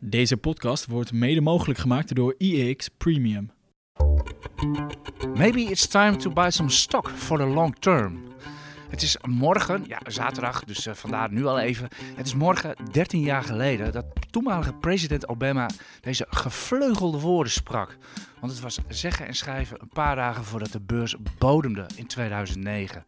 Deze podcast wordt mede mogelijk gemaakt door IEX Premium. Maybe it's time to buy some stock for the long term. Het is morgen, ja zaterdag, dus uh, vandaar nu al even. Het is morgen 13 jaar geleden dat toenmalige president Obama deze gevleugelde woorden sprak. Want het was zeggen en schrijven een paar dagen voordat de beurs bodemde in 2009.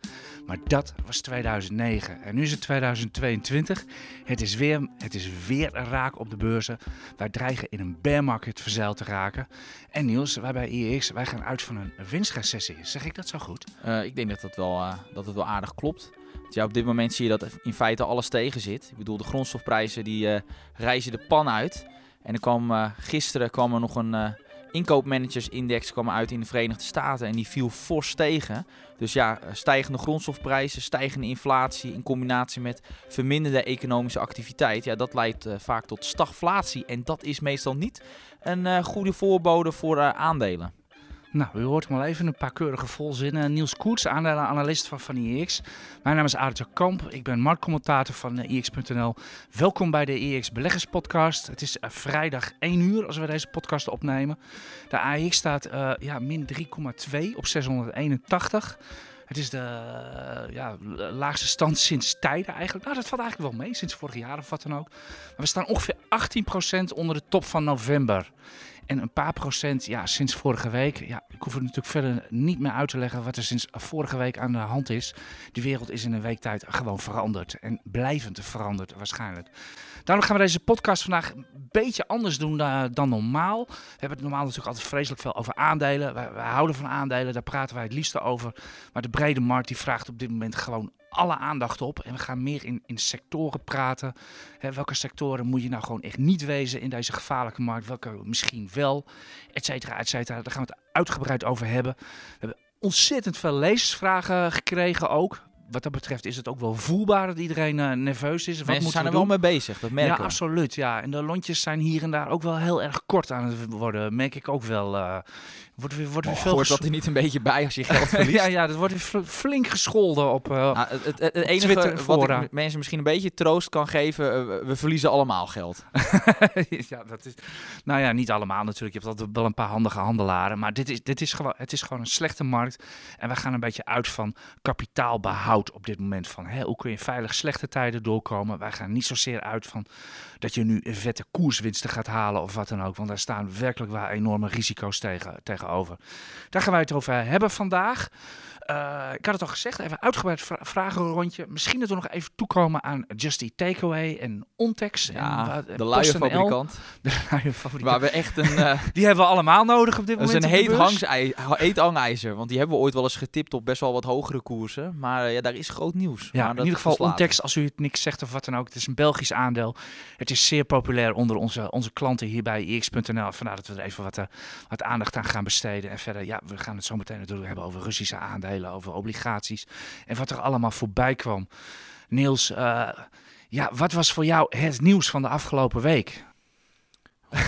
Maar dat was 2009 en nu is het 2022. Het is weer, het is weer een raak op de beurzen. Wij dreigen in een bear market verzeild te raken. En Niels, wij bij IEX, wij gaan uit van een winstrecessie. Zeg ik dat zo goed? Uh, ik denk dat, dat, wel, uh, dat het wel aardig klopt. Ja, op dit moment zie je dat in feite alles tegen zit. Ik bedoel, de grondstofprijzen die uh, reizen de pan uit. En er kwam, gisteren kwam er nog een inkoopmanagersindex kwam uit in de Verenigde Staten en die viel fors tegen. Dus ja, stijgende grondstofprijzen, stijgende inflatie in combinatie met verminderde economische activiteit, ja, dat leidt uh, vaak tot stagflatie. En dat is meestal niet een uh, goede voorbode voor aandelen. Nou, u hoort maar even een paar keurige volzinnen. Niels Koets, aandelenanalist van, van. Mijn naam is Aartje Kamp, ik ben marktcommentator van IEX.nl. Welkom bij de IEX Beleggerspodcast. Het is uh, vrijdag 1 uur als we deze podcast opnemen. De AEX staat uh, ja, min 3,2 op 681. Het is de ja, laagste stand sinds tijden eigenlijk. Nou, dat valt eigenlijk wel mee, sinds vorig jaar of wat dan ook. Maar we staan ongeveer 18% onder de top van november. En een paar procent ja, sinds vorige week. Ja, ik hoef het natuurlijk verder niet meer uit te leggen wat er sinds vorige week aan de hand is. De wereld is in een week tijd gewoon veranderd. En blijvend veranderd waarschijnlijk. Daarom gaan we deze podcast vandaag een beetje anders doen dan, normaal. We hebben het normaal natuurlijk altijd vreselijk veel over aandelen. Wij, wij houden van aandelen, daar praten wij het liefste over. Maar de brede markt die vraagt op dit moment gewoon alle aandacht op. En we gaan meer in, in sectoren praten. Hè, welke sectoren moet je nou gewoon echt niet wezen in deze gevaarlijke markt? Welke misschien wel, et cetera, et cetera. Daar gaan we het uitgebreid over hebben. We hebben ontzettend veel lezersvragen gekregen ook wat dat betreft is het ook wel voelbaar dat iedereen uh, nerveus is. Wat Mensen zijn er wel mee bezig, dat merken Ja, we. absoluut. Ja. En de lontjes zijn hier en daar ook wel heel erg kort aan het worden, merk ik ook wel. Uh, wordt weer, wordt weer oh, veel hoort dat er niet een beetje bij als je geld verliest? ja, ja, dat wordt weer flink gescholden op uh, nou, het, het, het, enige Twitter wat ik mensen misschien een beetje troost kan geven, uh, we verliezen allemaal geld. ja, dat is, nou ja, niet allemaal natuurlijk. Je hebt altijd wel een paar handige handelaren. Maar dit is, dit is gewoon, het is gewoon een slechte markt. En we gaan een beetje uit van kapitaalbehoud op dit moment. Van, hè, hoe kun je veilig slechte tijden doorkomen? Wij gaan niet zozeer uit van dat je nu vette koerswinsten gaat halen of wat dan ook. Want daar staan werkelijk waar enorme risico's tegen, tegenover. Daar gaan wij het over hebben vandaag. Uh, ik had het al gezegd, even uitgebreid vra vragenrondje. Misschien dat we nog even toekomen aan Just Eat Takeaway en Ontex. Ja, en, uh, de luierfabrikant. De luierfabrikant. Waar we echt een... Uh, die hebben we allemaal nodig op dit moment. Dat is een heet, hangijzer. Want die hebben we ooit wel eens getipt op best wel wat hogere koersen. Maar ja, daar is groot nieuws. Ja, in ieder geval Ontex, als u het niks zegt of wat dan ook. Het is een Belgisch aandeel. Het is zeer populair onder onze, onze klanten hier bij ix.nl. Vandaar dat we er even wat, wat aandacht aan gaan besteden. En verder, ja, we gaan het zo meteen natuurlijk hebben over Russische aandelen, over obligaties. En wat er allemaal voorbij kwam. Niels, uh, ja, wat was voor jou het nieuws van de afgelopen week?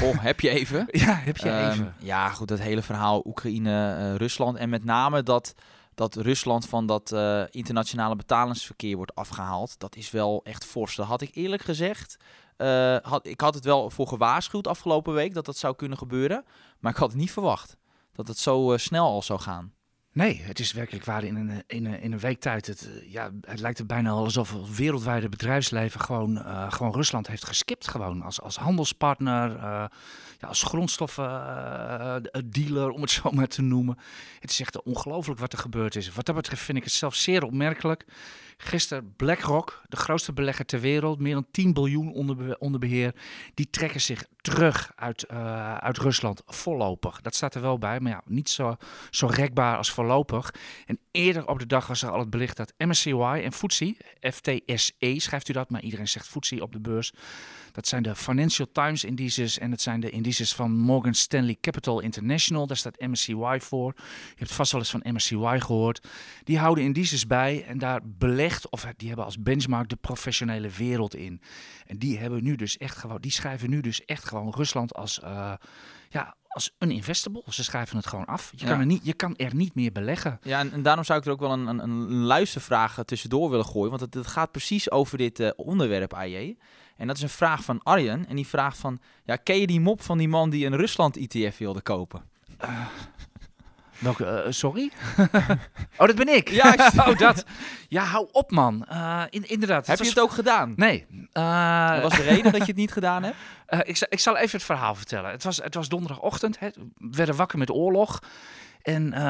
Oh, heb je even? ja, heb je um, even. Ja, goed, dat hele verhaal Oekraïne-Rusland. en met name dat, dat Rusland van dat uh, internationale betalingsverkeer wordt afgehaald. Dat is wel echt fors. Dat had ik eerlijk gezegd. Uh, had, ik had het wel voor gewaarschuwd afgelopen week dat dat zou kunnen gebeuren. Maar ik had het niet verwacht dat het zo snel al zou gaan. Nee, het is werkelijk waar in een, in een, in een week tijd. Het, ja, het lijkt er bijna alsof het wereldwijde bedrijfsleven gewoon, gewoon Rusland heeft geskipt. Gewoon als, als handelspartner, ja, als grondstoffendealer, uh, om het zo maar te noemen. Het is echt ongelooflijk wat er gebeurd is. Wat dat betreft vind ik het zelf zeer opmerkelijk. Gisteren BlackRock, de grootste belegger ter wereld, meer dan 10 biljoen onder, onder beheer. Die trekken zich terug uit, uh, uit Rusland voorlopig. Dat staat er wel bij, maar ja, niet zo, zo rekbaar als voorlopig. En eerder op de dag was er al het bericht dat MSCI en FTSE, FTSE schrijft u dat, maar iedereen zegt FTSE op de beurs. Dat zijn de Financial Times indices en het zijn de indices van Morgan Stanley Capital International. Daar staat MSCI voor. Je hebt vast wel eens van MSCI gehoord. Die houden indices bij en daar belegt, of die hebben als benchmark de professionele wereld in. En die hebben nu dus echt gewoon, die schrijven nu dus echt gewoon Rusland als, uh, ja, als een investable. Ze schrijven het gewoon af. Je, Ja. kan, er niet, je kan er niet meer beleggen. Ja, en, en daarom zou ik er ook wel een, een, een luistervraag tussendoor willen gooien. Want het, het gaat precies over dit eh, onderwerp, AJ. En dat is een vraag van Arjen. En die vraagt van, ja, ken je die mop van die man die een Rusland-ETF wilde kopen? Welke, eh, sorry? oh, dat ben ik. Ja, ik- oh, dat. Ja, hou op, man. Eh, in, inderdaad. Heb je was- het ook gedaan? Nee. Eh, Wat was de reden dat je het niet gedaan hebt? Eh, ik, zal, ik zal even het verhaal vertellen. Het was, het was donderdagochtend. Hè. We werden wakker met oorlog. En eh,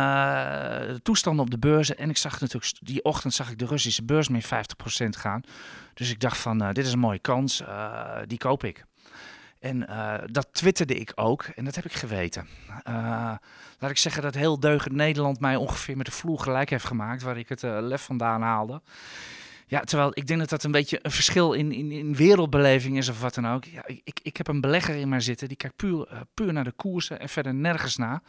de toestanden op de beurzen. En ik zag natuurlijk, die ochtend zag ik de Russische beurs meer 50% gaan. Dus ik dacht van, eh, dit is een mooie kans. eh, die koop ik. En eh, dat twitterde ik ook. En dat heb ik geweten. Eh, laat ik zeggen dat heel deugend Nederland mij ongeveer met de vloer gelijk heeft gemaakt. Waar ik het eh, lef vandaan haalde. Ja, terwijl ik denk dat dat een beetje een verschil in, in, in wereldbeleving is of wat dan ook. Ja, ik, ik- ik heb een belegger in mij zitten, die kijkt puur, eh, puur naar de koersen en verder nergens na.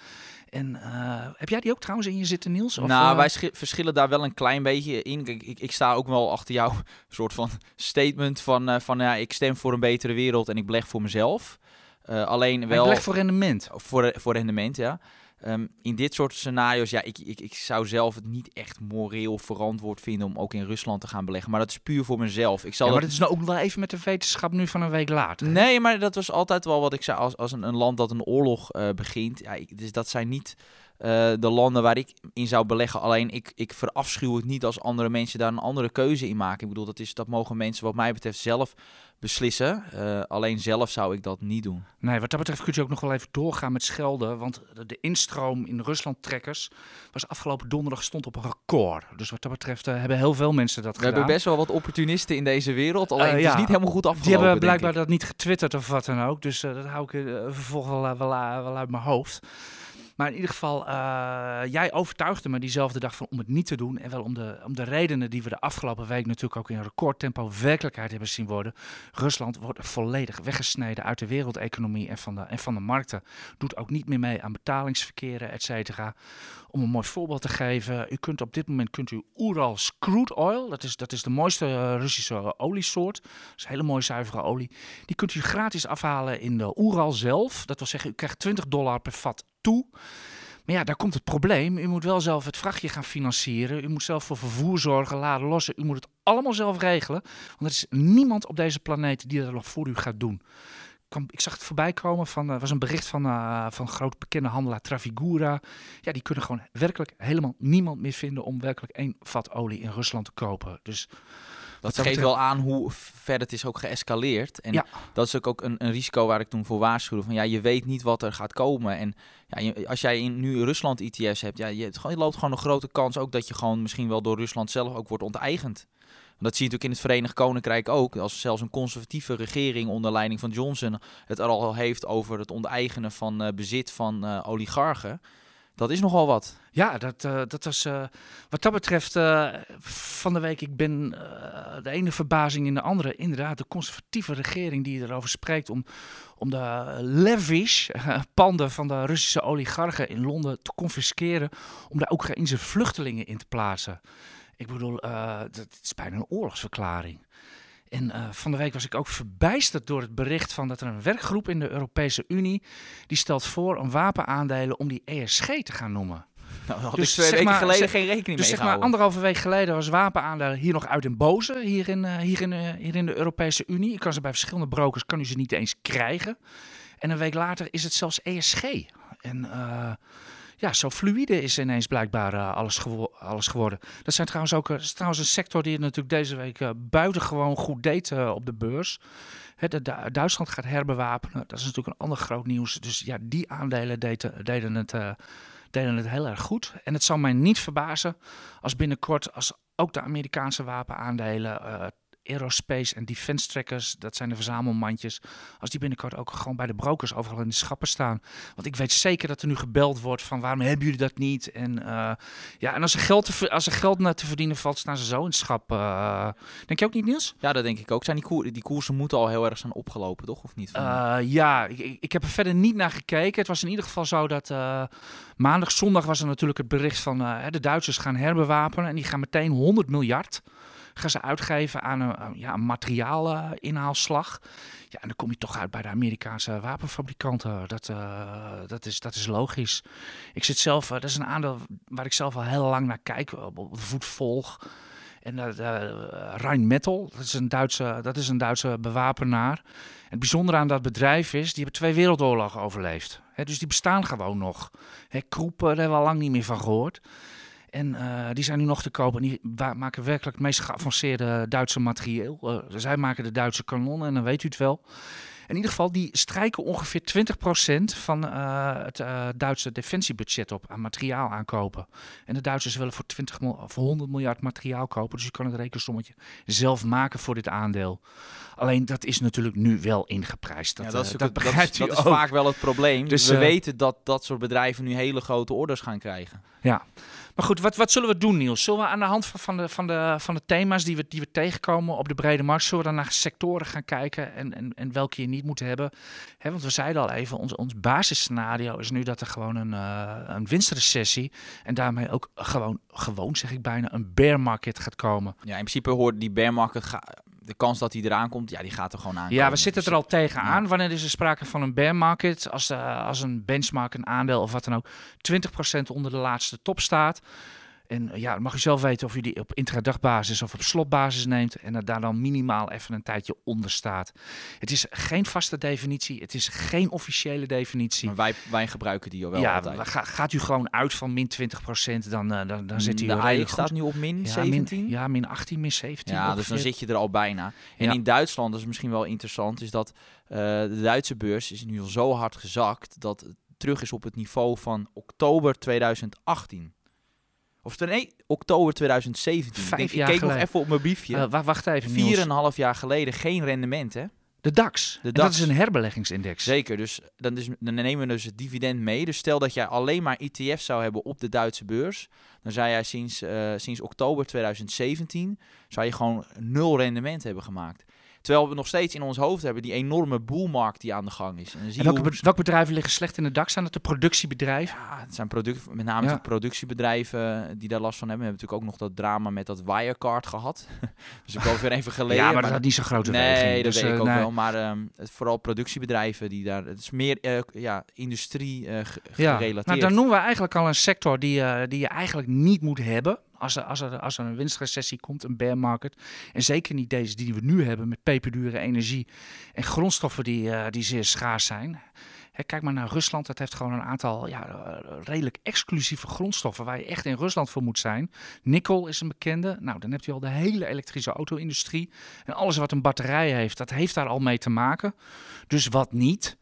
En eh, heb jij die ook trouwens in je zitten, Niels? Of, nou, eh, wij schi- verschillen daar wel een klein beetje in. Kijk, ik, ik sta ook wel achter jouw soort van statement van, van ja, ik stem voor een betere wereld en ik beleg voor mezelf. Alleen wel belegt voor rendement. voor, voor rendement, ja. Ehm, in dit soort scenario's, ja, ik, ik, ik zou zelf het niet echt moreel verantwoord vinden om ook in Rusland te gaan beleggen. Maar dat is puur voor mezelf. Ik zal Ja, maar dat- is nou ook wel even met de wetenschap nu van een week later. hè? Nee, maar dat was altijd wel wat ik zei. Als, als een, een land dat een oorlog eh, begint. Ja, ik, dus dat zijn niet eh, de landen waar ik in zou beleggen. Alleen ik, ik verafschuw het niet als andere mensen daar een andere keuze in maken. Ik bedoel, dat, is, dat mogen mensen wat mij betreft zelf beslissen. Eh, alleen zelf zou ik dat niet doen. Nee, wat dat betreft kun je ook nog wel even doorgaan met schelden. Want de- instroom in Rusland-trekkers was afgelopen donderdag stond op een record. Dus wat dat betreft eh, hebben heel veel mensen dat We gedaan. hebben best wel wat opportunisten in deze wereld. Alleen het ja. is niet helemaal goed afgelopen. Die hebben blijkbaar dat niet getwitterd of wat dan ook. Dus dat hou ik vervolgens wel, wel, wel uit mijn hoofd. Maar in ieder geval, eh, jij overtuigde me diezelfde dag van om het niet te doen. En wel om de, om de redenen die we de afgelopen week natuurlijk ook in recordtempo werkelijkheid hebben zien worden. Rusland wordt volledig weggesneden uit de wereldeconomie en van de, en van de markten. Doet ook niet meer mee aan betalingsverkeren, et cetera. Om een mooi voorbeeld te geven, u kunt op dit moment kunt u Urals crude oil, dat is, dat is de mooiste eh, Russische oliesoort. Dat is hele mooie zuivere olie. Die kunt u gratis afhalen in de Oeral zelf. Dat wil zeggen, u krijgt 20 dollar per vat toe. Maar ja, daar komt het probleem. U moet wel zelf het vrachtje gaan financieren. U moet zelf voor vervoer zorgen, laden, lossen. U moet het allemaal zelf regelen. Want er is niemand op deze planeet die dat nog voor u gaat doen. Kwam- Ik zag het voorbij komen van, er was een bericht van, eh van groot bekende handelaar Trafigura. Ja, die kunnen gewoon werkelijk helemaal niemand meer vinden om werkelijk één vat olie in Rusland te kopen. Dus Dat dat geeft wel aan hoe ver het is ook geëscaleerd. En Ja. dat is ook, ook een, een risico waar ik toen voor waarschuwde. Van ja, je weet niet wat er gaat komen. En ja, je- als jij in, nu Rusland ETF's hebt, ja, je, je loopt gewoon een grote kans ook dat je gewoon misschien wel door Rusland zelf ook wordt onteigend. Dat zie je natuurlijk in het Verenigd Koninkrijk ook. Als zelfs een conservatieve regering onder leiding van Johnson het al heeft over het onteigenen van eh, bezit van eh, oligarchen. Dat is nogal wat. Ja, dat, eh, dat was wat dat betreft van de week. Ik ben de ene verbazing in de andere. Inderdaad, de conservatieve regering die erover spreekt om, om de lavish eh, panden van de Russische oligarchen in Londen te confisceren. Om daar eens vluchtelingen in te plaatsen. Ik bedoel, eh, dat is bijna een oorlogsverklaring. En eh, van de week was ik ook verbijsterd door het bericht van dat er een werkgroep in de Europese Unie die stelt voor om wapenaandelen om die ESG te gaan noemen. Nou, had Dus ik twee weken maar- geleden zeg- geen rekening Dus mee zeg maar anderhalve week geleden was wapenaandelen hier nog uit den boze, hier in, eh, hier, in, hier in de Europese Unie. Je kan ze bij verschillende brokers, kan u ze niet eens krijgen. En een week later is het zelfs ESG. En ja, zo fluïde is ineens blijkbaar eh, alles, alles geworden. Dat, zijn trouwens ook, eh, trouwens een sector die het natuurlijk deze week eh, buitengewoon goed deed op de beurs. Du- Duitsland gaat herbewapenen. Dat is natuurlijk een ander groot nieuws. Dus ja, die aandelen deden, het, deden het heel erg goed. En het zal mij niet verbazen als binnenkort, als ook de Amerikaanse wapenaandelen, eh, aerospace en defense trackers, dat zijn de verzamelmandjes, als die binnenkort ook gewoon bij de brokers overal in de schappen staan. Want ik weet zeker dat er nu gebeld wordt van waarom hebben jullie dat niet? En, eh, ja, en als er geld, te, als er geld naar te verdienen valt, staan ze zo in het schap. eh. denk je ook niet, Niels? Ja, dat denk ik ook. Zijn die, koer- die koersen moeten al heel erg zijn opgelopen, toch? Of niet? Eh, ja, ik, ik- heb er verder niet naar gekeken. Het was in ieder geval zo dat maandag, zondag was er natuurlijk het bericht van de Duitsers gaan herbewapenen en die gaan meteen 100 miljard gaan ze uitgeven aan een, eh, ja, een materiaalinhaalslag. Ja, en dan kom je toch uit bij de Amerikaanse wapenfabrikanten. Dat, eh, dat, is, dat is logisch. Ik zit zelf, eh, dat is een aandeel waar ik zelf al heel lang naar kijk, op op de voet volg. En uh, Rheinmetall, dat is, een Duitse, dat is een Duitse bewapenaar. Het bijzondere aan dat bedrijf is, die hebben twee wereldoorlogen overleefd. Dus die bestaan gewoon nog. Hè, Kroepen, daar hebben we al lang niet meer van gehoord. En uh, die zijn nu nog te kopen. En die maken werkelijk het meest geavanceerde Duitse materieel. Uh, zij maken de Duitse kanonnen en dan weet u het wel. In ieder geval, die strijken ongeveer 20% van uh, het Duitse defensiebudget op aan materiaal aankopen. En de Duitsers willen voor, 20 voor 100 miljard materiaal kopen. Dus je kan het rekensommetje zelf maken voor dit aandeel. Alleen dat is natuurlijk nu wel ingeprijsd. Dat, ja, dat, is, dat, dat, is, dat is vaak wel het probleem. Dus, we weten dat dat soort bedrijven nu hele grote orders gaan krijgen. Ja, maar goed, wat, wat zullen we doen, Niels? Zullen we aan de hand van, de, van, de, van de thema's die we, die we tegenkomen op de brede markt, zullen we dan naar sectoren gaan kijken en, en, en welke je niet moet hebben? Hè, want we zeiden al even, ons, ons basisscenario is nu dat er gewoon een, uh, een winstrecessie en daarmee ook gewoon, gewoon zeg ik bijna, een bear market gaat komen. Ja, in principe hoort die bear market, de kans dat hij eraan komt, ja, die gaat er gewoon aan. Ja, we zitten er al tegenaan. Ja. Wanneer is er sprake van een bear market? Als, uh, als een benchmark, een aandeel of wat dan ook, 20% onder de laatste top staat. En ja, dan mag u zelf weten of u die op intradagbasis of op slotbasis neemt en er daar dan minimaal even een tijdje onder staat. Het is geen vaste definitie, het is geen officiële definitie. Maar wij, wij gebruiken die al wel ja, altijd. Ga, gaat u gewoon uit van min 20%, dan, uh, dan, dan zit u De redelijk staat nu op min 17? Min, ja, min 18, min 17. Ja, ongeveer. dus dan zit je er al bijna. En ja. in Duitsland, dat is misschien wel interessant, is dat uh, de Duitse beurs is nu al zo hard gezakt dat het terug is op het niveau van oktober 2018. Of nee, oktober 2017. Vijf ik, jaar ik keek geleden. nog even op mijn briefje. Uh, wacht even. Vier en een half jaar geleden geen rendement, hè? De DAX. De En DAX. dat is een herbelegingsindex. Zeker, dus dan, dan nemen we dus het dividend mee. Dus stel dat jij alleen maar ETF's zou hebben op de Duitse beurs, dan zou jij sinds, uh, sinds oktober 2017 zou je gewoon nul rendement hebben gemaakt. Terwijl we nog steeds in ons hoofd hebben die enorme boelmarkt die aan de gang is. En, dan zie En je welke, hoe- welke bedrijven liggen slecht in de DAX? Zijn het de productiebedrijven? Ja, het zijn product, met name Ja. de productiebedrijven die daar last van hebben. We hebben natuurlijk ook nog dat drama met dat Wirecard gehad. dus ik wel weer even geleden. ja, maar dat had niet zo'n grote Nee, weging. dat Dus, weet ik eh, ook nee. wel. Maar ehm, het, vooral productiebedrijven die daar... Het is meer eh, ja, industrie eh, ge- Ja, gerelateerd. nou, dan noemen we eigenlijk al een sector die, eh, die je eigenlijk niet moet hebben. Als er, als, er, als er een winstrecessie komt, een bear market. En zeker niet deze die we nu hebben met peperdure energie en grondstoffen die, eh, die zeer schaars zijn. Kijk maar naar Rusland. Dat heeft gewoon een aantal ja, eh, redelijk exclusieve grondstoffen waar je echt in Rusland voor moet zijn. Nikkel is een bekende. Nou, dan hebt u al de hele elektrische auto-industrie. En alles wat een batterij heeft, dat heeft daar al mee te maken. Dus wat niet?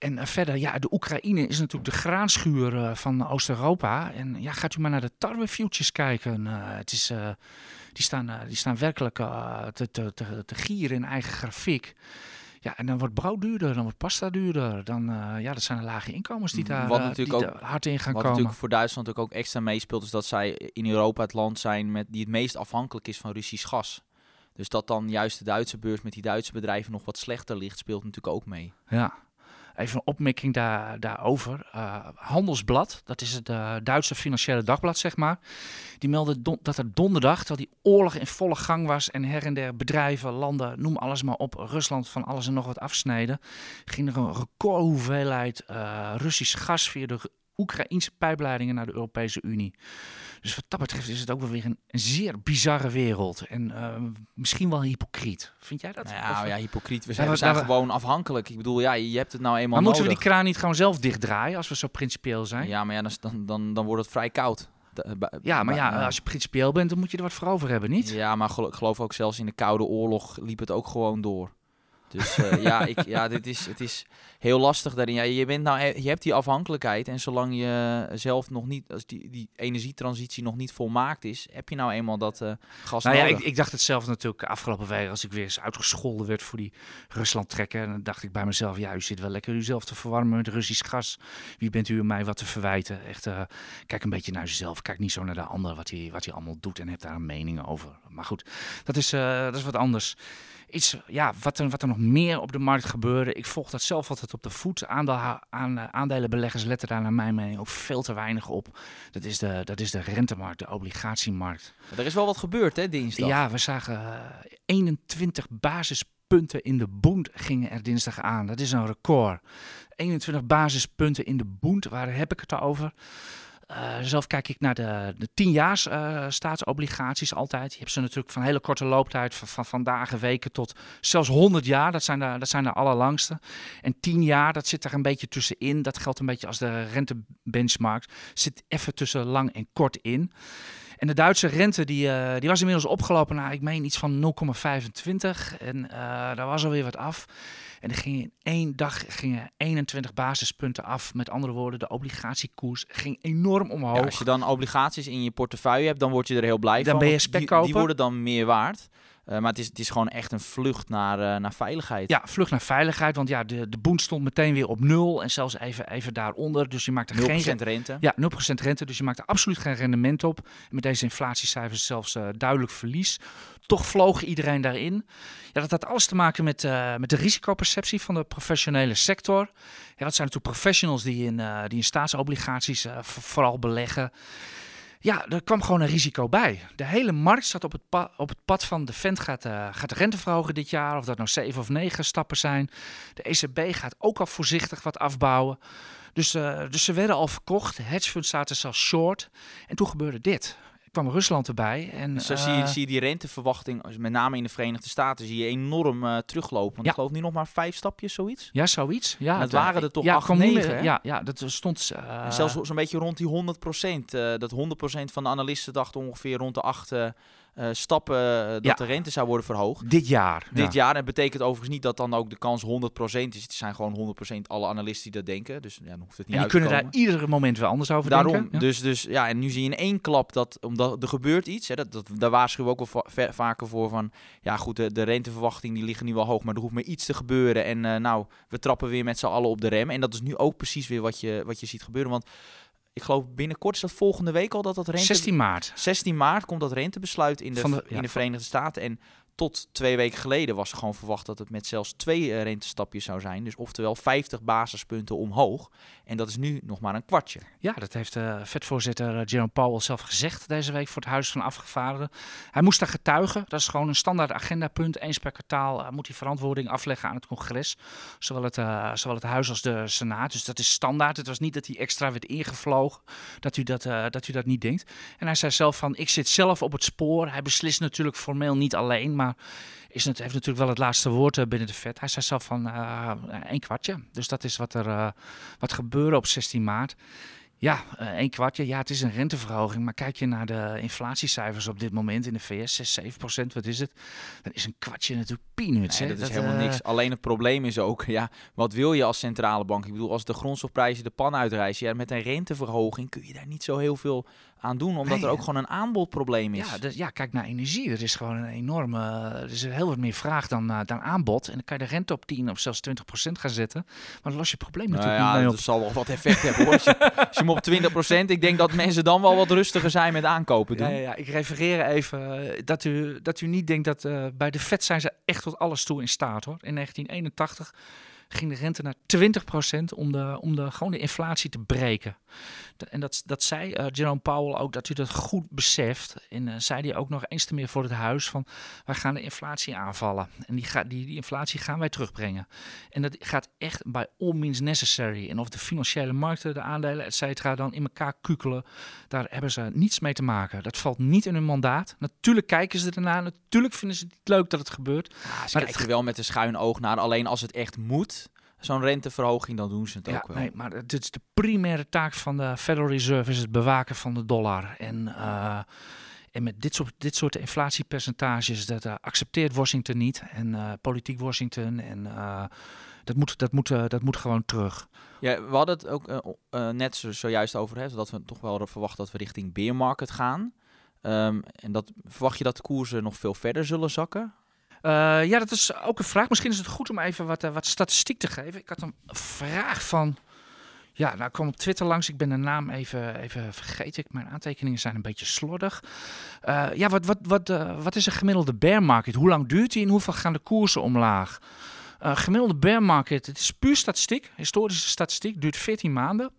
En eh, verder, ja, de Oekraïne is natuurlijk de graanschuur eh, van Oost-Europa. En ja, gaat u maar naar de tarwe futures kijken. Eh, het is, die, staan, die staan werkelijk te, te, te, te gieren in eigen grafiek. Ja, en dan wordt brood duurder, dan wordt pasta duurder. Dan, ja, dat zijn de lage inkomens die daar, Wat natuurlijk die ook- daar hard in gaan Wat komen. natuurlijk voor Duitsland ook, ook extra meespeelt, is dat zij in Europa het land zijn met, die het meest afhankelijk is van Russisch gas. Dus dat dan juist de Duitse beurs met die Duitse bedrijven nog wat slechter ligt, speelt natuurlijk ook mee. Ja. Even een opmerking daar, daarover. Eh, Handelsblad, dat is het eh, Duitse financiële dagblad, zeg maar. Die meldde dat er donderdag, terwijl die oorlog in volle gang was... en her en der bedrijven, landen, noem alles maar op... Rusland van alles en nog wat afsneden... ging er een recordhoeveelheid eh Russisch gas via de Oekraïnse pijpleidingen naar de Europese Unie. Dus wat dat betreft is het ook wel weer een, een zeer bizarre wereld. En eh, misschien wel hypocriet. Vind jij dat? Nou ja, eh, ja, hypocriet. We zijn, we we- zijn we- gewoon afhankelijk. Ik bedoel, ja, je hebt het nou eenmaal maar moeten we nodig. die kraan niet gewoon zelf dichtdraaien als we zo principieel zijn? Ja, maar ja, dan, dan, dan, dan wordt het vrij koud. Eh, Ja, maar ja, als je principieel bent, dan moet je er wat voor over hebben, niet? Ja, maar geloof ook zelfs in de Koude Oorlog liep het ook gewoon door. Dus eh, ja, ik, ja dit is, het is heel lastig daarin. Ja, je, bent nou, e- je hebt die afhankelijkheid en zolang je zelf nog niet, als die, die energietransitie nog niet volmaakt is, heb je nou eenmaal dat eh, gas Nou ja, nodig. ik, ik dacht het zelf natuurlijk afgelopen week als ik weer eens uitgescholden werd voor die Rusland trekken. En dan dacht ik bij mezelf, ja, u zit wel lekker uzelf te verwarmen met Russisch gas. Wie bent u om mij wat te verwijten? Echt, eh, kijk een beetje naar uzelf. Kijk niet zo naar de ander wat hij, wat hij allemaal doet en heb daar een mening over. Maar goed, dat is, eh, dat is wat anders. Iets, ja, wat er, wat er nog meer op de markt gebeurde. Ik volg dat zelf altijd op de voet. Aandeel, aan, eh, aandelenbeleggers letten daar naar mijn mening ook veel te weinig op. Dat is de, dat is de rentemarkt, de obligatiemarkt. Er is wel wat gebeurd, hè, dinsdag. Ja, we zagen eh, 21 basispunten in de Bund gingen er dinsdag aan. Dat is een record. 21 basispunten in de Bund, waar heb ik het over? Uh, zelf kijk ik naar de, de 10 jaar uh, staatsobligaties altijd. Je hebt ze natuurlijk van hele korte looptijd, van, van, van, dagen, weken tot zelfs 100 jaar. Dat zijn, de, dat zijn de allerlangste. En 10 jaar, dat zit er een beetje tussenin. Dat geldt een beetje als de rentebenchmark. Zit even tussen lang en kort in. En de Duitse rente die, uh, die was inmiddels opgelopen naar, ik meen, iets van 0,25. En uh, daar was alweer wat af. En er gingen in één dag gingen 21 basispunten af. Met andere woorden, de obligatiekoers ging enorm omhoog. Ja, als je dan obligaties in je portefeuille hebt, dan word je er heel blij dan van. Ben je spek die, die worden dan meer waard. Uh, maar het is, het is gewoon echt een vlucht naar, uh, naar veiligheid. Ja, vlucht naar veiligheid. Want ja, de, de boen stond meteen weer op nul. En zelfs even, even daaronder. Dus je maakt er 0% geen rente. Ja, 0% rente. Dus je maakt er absoluut geen rendement op. En met deze inflatiecijfers zelfs uh, duidelijk verlies. Toch vloog iedereen daarin. Ja, dat had alles te maken met, met de risicoperceptie van de professionele sector. Ja, dat zijn natuurlijk professionals die in, die in staatsobligaties vooral beleggen. Ja, er kwam gewoon een risico bij. De hele markt staat op het, op het pad van de Fed gaat, uh, gaat de rente verhogen dit jaar. Of dat nou zeven of negen stappen zijn. De ECB gaat ook al voorzichtig wat afbouwen. Dus, uh, dus ze werden al verkocht. Hedgefunds zaten zelfs short. En toen gebeurde dit kwam Rusland erbij. En, Zo zie, je, zie je die renteverwachting, met name in de Verenigde Staten, zie je enorm uh, teruglopen. Want ik geloof nu nog maar vijf stapjes, zoiets. Ja, zoiets. Ja, het waren er toch ja, acht, negen. Ja, ja, dat stond... En zelfs zo'n beetje rond die 100 procent. Dat 100 procent van de analisten dachten ongeveer rond de acht... Uh, stappen uh, dat Ja. de rente zou worden verhoogd. dit jaar. Dit ja. jaar. En betekent overigens niet dat dan ook de kans 100% is. Het zijn gewoon 100% alle analisten die dat denken. Dus ja, dan hoeft het niet En die uit kunnen daar ieder moment weer anders over Daarom. denken. Ja. Dus, dus ja, en nu zie je in één klap dat, omdat er gebeurt iets. Hè, dat, dat, daar waarschuwen we ook wel va- vaker voor van, ja goed, de, de renteverwachtingen die liggen nu wel hoog, maar er hoeft maar iets te gebeuren. En eh, nou, we trappen weer met z'n allen op de rem. En dat is nu ook precies weer wat je, wat je ziet gebeuren. Want ik geloof binnenkort is dat volgende week al dat dat rente... 16 maart. 16 maart komt dat rentebesluit in de, in de Verenigde Staten. En tot twee weken geleden was gewoon verwacht dat het met zelfs twee eh, rentestapjes zou zijn. Dus oftewel 50 basispunten omhoog. En dat is nu nog maar een kwartje. Ja, dat heeft uh, vetvoorzitter uh, Jerome Powell zelf gezegd deze week voor het Huis van Afgevaardigden. Hij moest daar getuigen. Dat is gewoon een standaard agendapunt. Eens per kwartaal moet hij verantwoording afleggen aan het congres. Zowel het, zowel het Huis als de Senaat. Dus dat is standaard. Het was niet dat hij extra werd ingevlogen. Dat u dat, dat, u dat niet denkt. En hij zei zelf van, ik zit zelf op het spoor. Hij beslist natuurlijk formeel niet alleen, maar is het, heeft natuurlijk wel het laatste woord uh, binnen de vet. Hij zei zelf van uh, een kwartje. Dus dat is wat er uh, wat gebeurde op 16 maart. Ja, een kwartje. Ja, het is een renteverhoging. Maar kijk je naar de inflatiecijfers op dit moment in de VS, 6, 7 procent, wat is het? Dan is een kwartje natuurlijk peanuts. Nee, hè? dat is helemaal eh, niks. Alleen het probleem is ook, ja, wat wil je als centrale bank? Ik bedoel, als de grondstofprijzen de pan uitreizen, ja, met een renteverhoging kun je daar niet zo heel veel aan doen, omdat Nee, er ook gewoon een aanbodprobleem is. Ja, dus, ja, kijk naar energie. Er is gewoon een enorme. Er is heel wat meer vraag dan, uh, dan aanbod. En dan kan je de rente op 10 of zelfs 20 procent gaan zetten. Maar dan los je het probleem Nou natuurlijk ja, niet mee op. dat zal wel wat effect hebben hoor. Als je, als je hem op 20%, ik denk dat mensen dan wel wat rustiger zijn met aankopen doen. Ja, ja, ja, ik refereer even uh, dat, u, dat u niet denkt dat uh, bij de Fed zijn ze echt tot alles toe in staat hoor. In 1981 ging de rente naar 20% om, de, om de, gewoon de inflatie te breken. De, en dat, dat zei uh, Jerome Powell ook, dat u dat goed beseft. En uh, zei hij ook nog eens te meer voor het huis van, wij gaan de inflatie aanvallen. En die, ga, die, die inflatie gaan wij terugbrengen. En dat gaat echt bij all means necessary. En of de financiële markten, de aandelen, et cetera, dan in elkaar kukelen, daar hebben ze niets mee te maken. Dat valt niet in hun mandaat. Natuurlijk kijken ze ernaar, natuurlijk vinden ze het leuk dat het gebeurt. Ja, ze Maar kijken het- wel met een schuin oog naar. Alleen als het echt moet, zo'n renteverhoging, dan doen ze het Ja, ook wel. nee, maar het is de primaire taak van de Federal Reserve is het bewaken van de dollar. En, uh, en met dit soort, dit soort inflatiepercentages, dat uh, accepteert Washington niet. En uh, politiek Washington. En dat, moet, dat, moet, dat moet gewoon terug. Ja, we hadden het ook net zo, zojuist over, hè, dat we toch wel verwachten dat we richting bear market gaan. Um, en dat, verwacht je dat de koersen nog veel verder zullen zakken? Uh, ja, dat is ook een vraag. Misschien is het goed om even wat, uh, wat statistiek te geven. Ik had een vraag van. Ja, nou kwam op Twitter langs. Ik ben de naam even, even vergeten. Mijn aantekeningen zijn een beetje slordig. Uh, ja, wat, wat, wat, wat is een gemiddelde bear market? Hoe lang duurt die en hoeveel gaan de koersen omlaag? Gemiddelde bear market, het is puur statistiek, historische statistiek, duurt 14 maanden.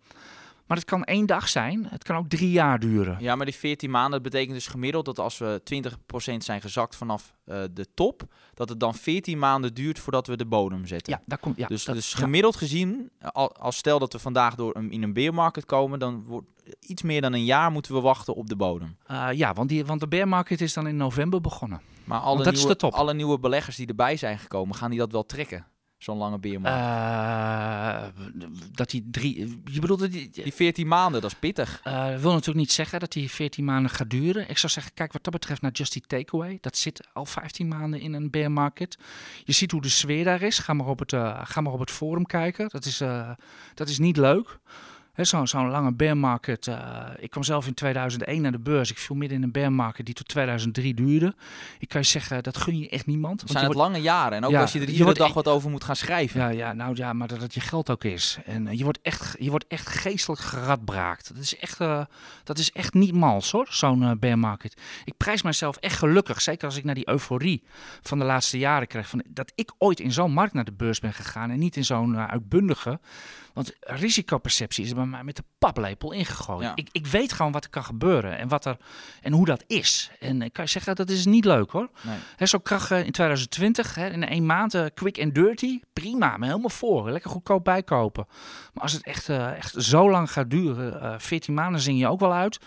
Maar het kan één dag zijn. Het kan ook drie jaar duren. Ja, maar die 14 maanden dat betekent dus gemiddeld dat als we 20% zijn gezakt vanaf eh, de top, dat het dan 14 maanden duurt voordat we de bodem zetten. Ja, daar komt. Ja, dus, dat- dus ja. gemiddeld gezien, al- als stel dat we vandaag door een, in een beermarket komen, dan wordt iets meer dan een jaar moeten we wachten op de bodem. Eh, ja, want, die, want de bear market is dan in november begonnen. Maar alle, nieuwe, alle nieuwe beleggers die erbij zijn gekomen, gaan die dat wel trekken? Zo'n lange beermarkt. Eh, dat die drie. Je bedoelt dat die. die 14 maanden, dat is pittig. eh, wil natuurlijk niet zeggen dat die 14 maanden gaat duren. Ik zou zeggen, kijk wat dat betreft naar Just Eat Takeaway. Dat zit al 15 maanden in een bear market. Je ziet hoe de sfeer daar is. Ga maar op het, eh, ga maar op het forum kijken. Dat is, dat is niet leuk. Zo'n zo'n lange bear market. eh, ik kwam zelf in 2001 naar de beurs. Ik viel midden in een bear market die tot 2003 duurde. Ik kan je zeggen, dat gun je echt niemand. Het want zijn het lange jaren. En ook Ja, als je er iedere dag e- wat over moet gaan schrijven. Ja, ja, nou ja, maar dat het je geld ook is. En eh, je, wordt echt, je wordt echt geestelijk geradbraakt. Dat is echt, eh, dat is echt niet mals hoor, zo'n bear market. Ik prijs mezelf echt gelukkig, zeker als ik naar die euforie van de laatste jaren krijg. Van, dat ik ooit in zo'n markt naar de beurs ben gegaan en niet in zo'n uitbundige. Want risicoperceptie is bij mij met de paplepel ingegooid. Ja. Ik, ik weet gewoon wat er kan gebeuren en, wat er, en hoe dat is. En ik kan je zeggen, dat is niet leuk hoor. Nee. Zo eh, in 2020, hè, in één maand, eh, quick and dirty, prima, me helemaal voor. Lekker goedkoop bijkopen. Maar als het echt, eh, echt zo lang gaat duren, eh 14 maanden zing je ook wel uit.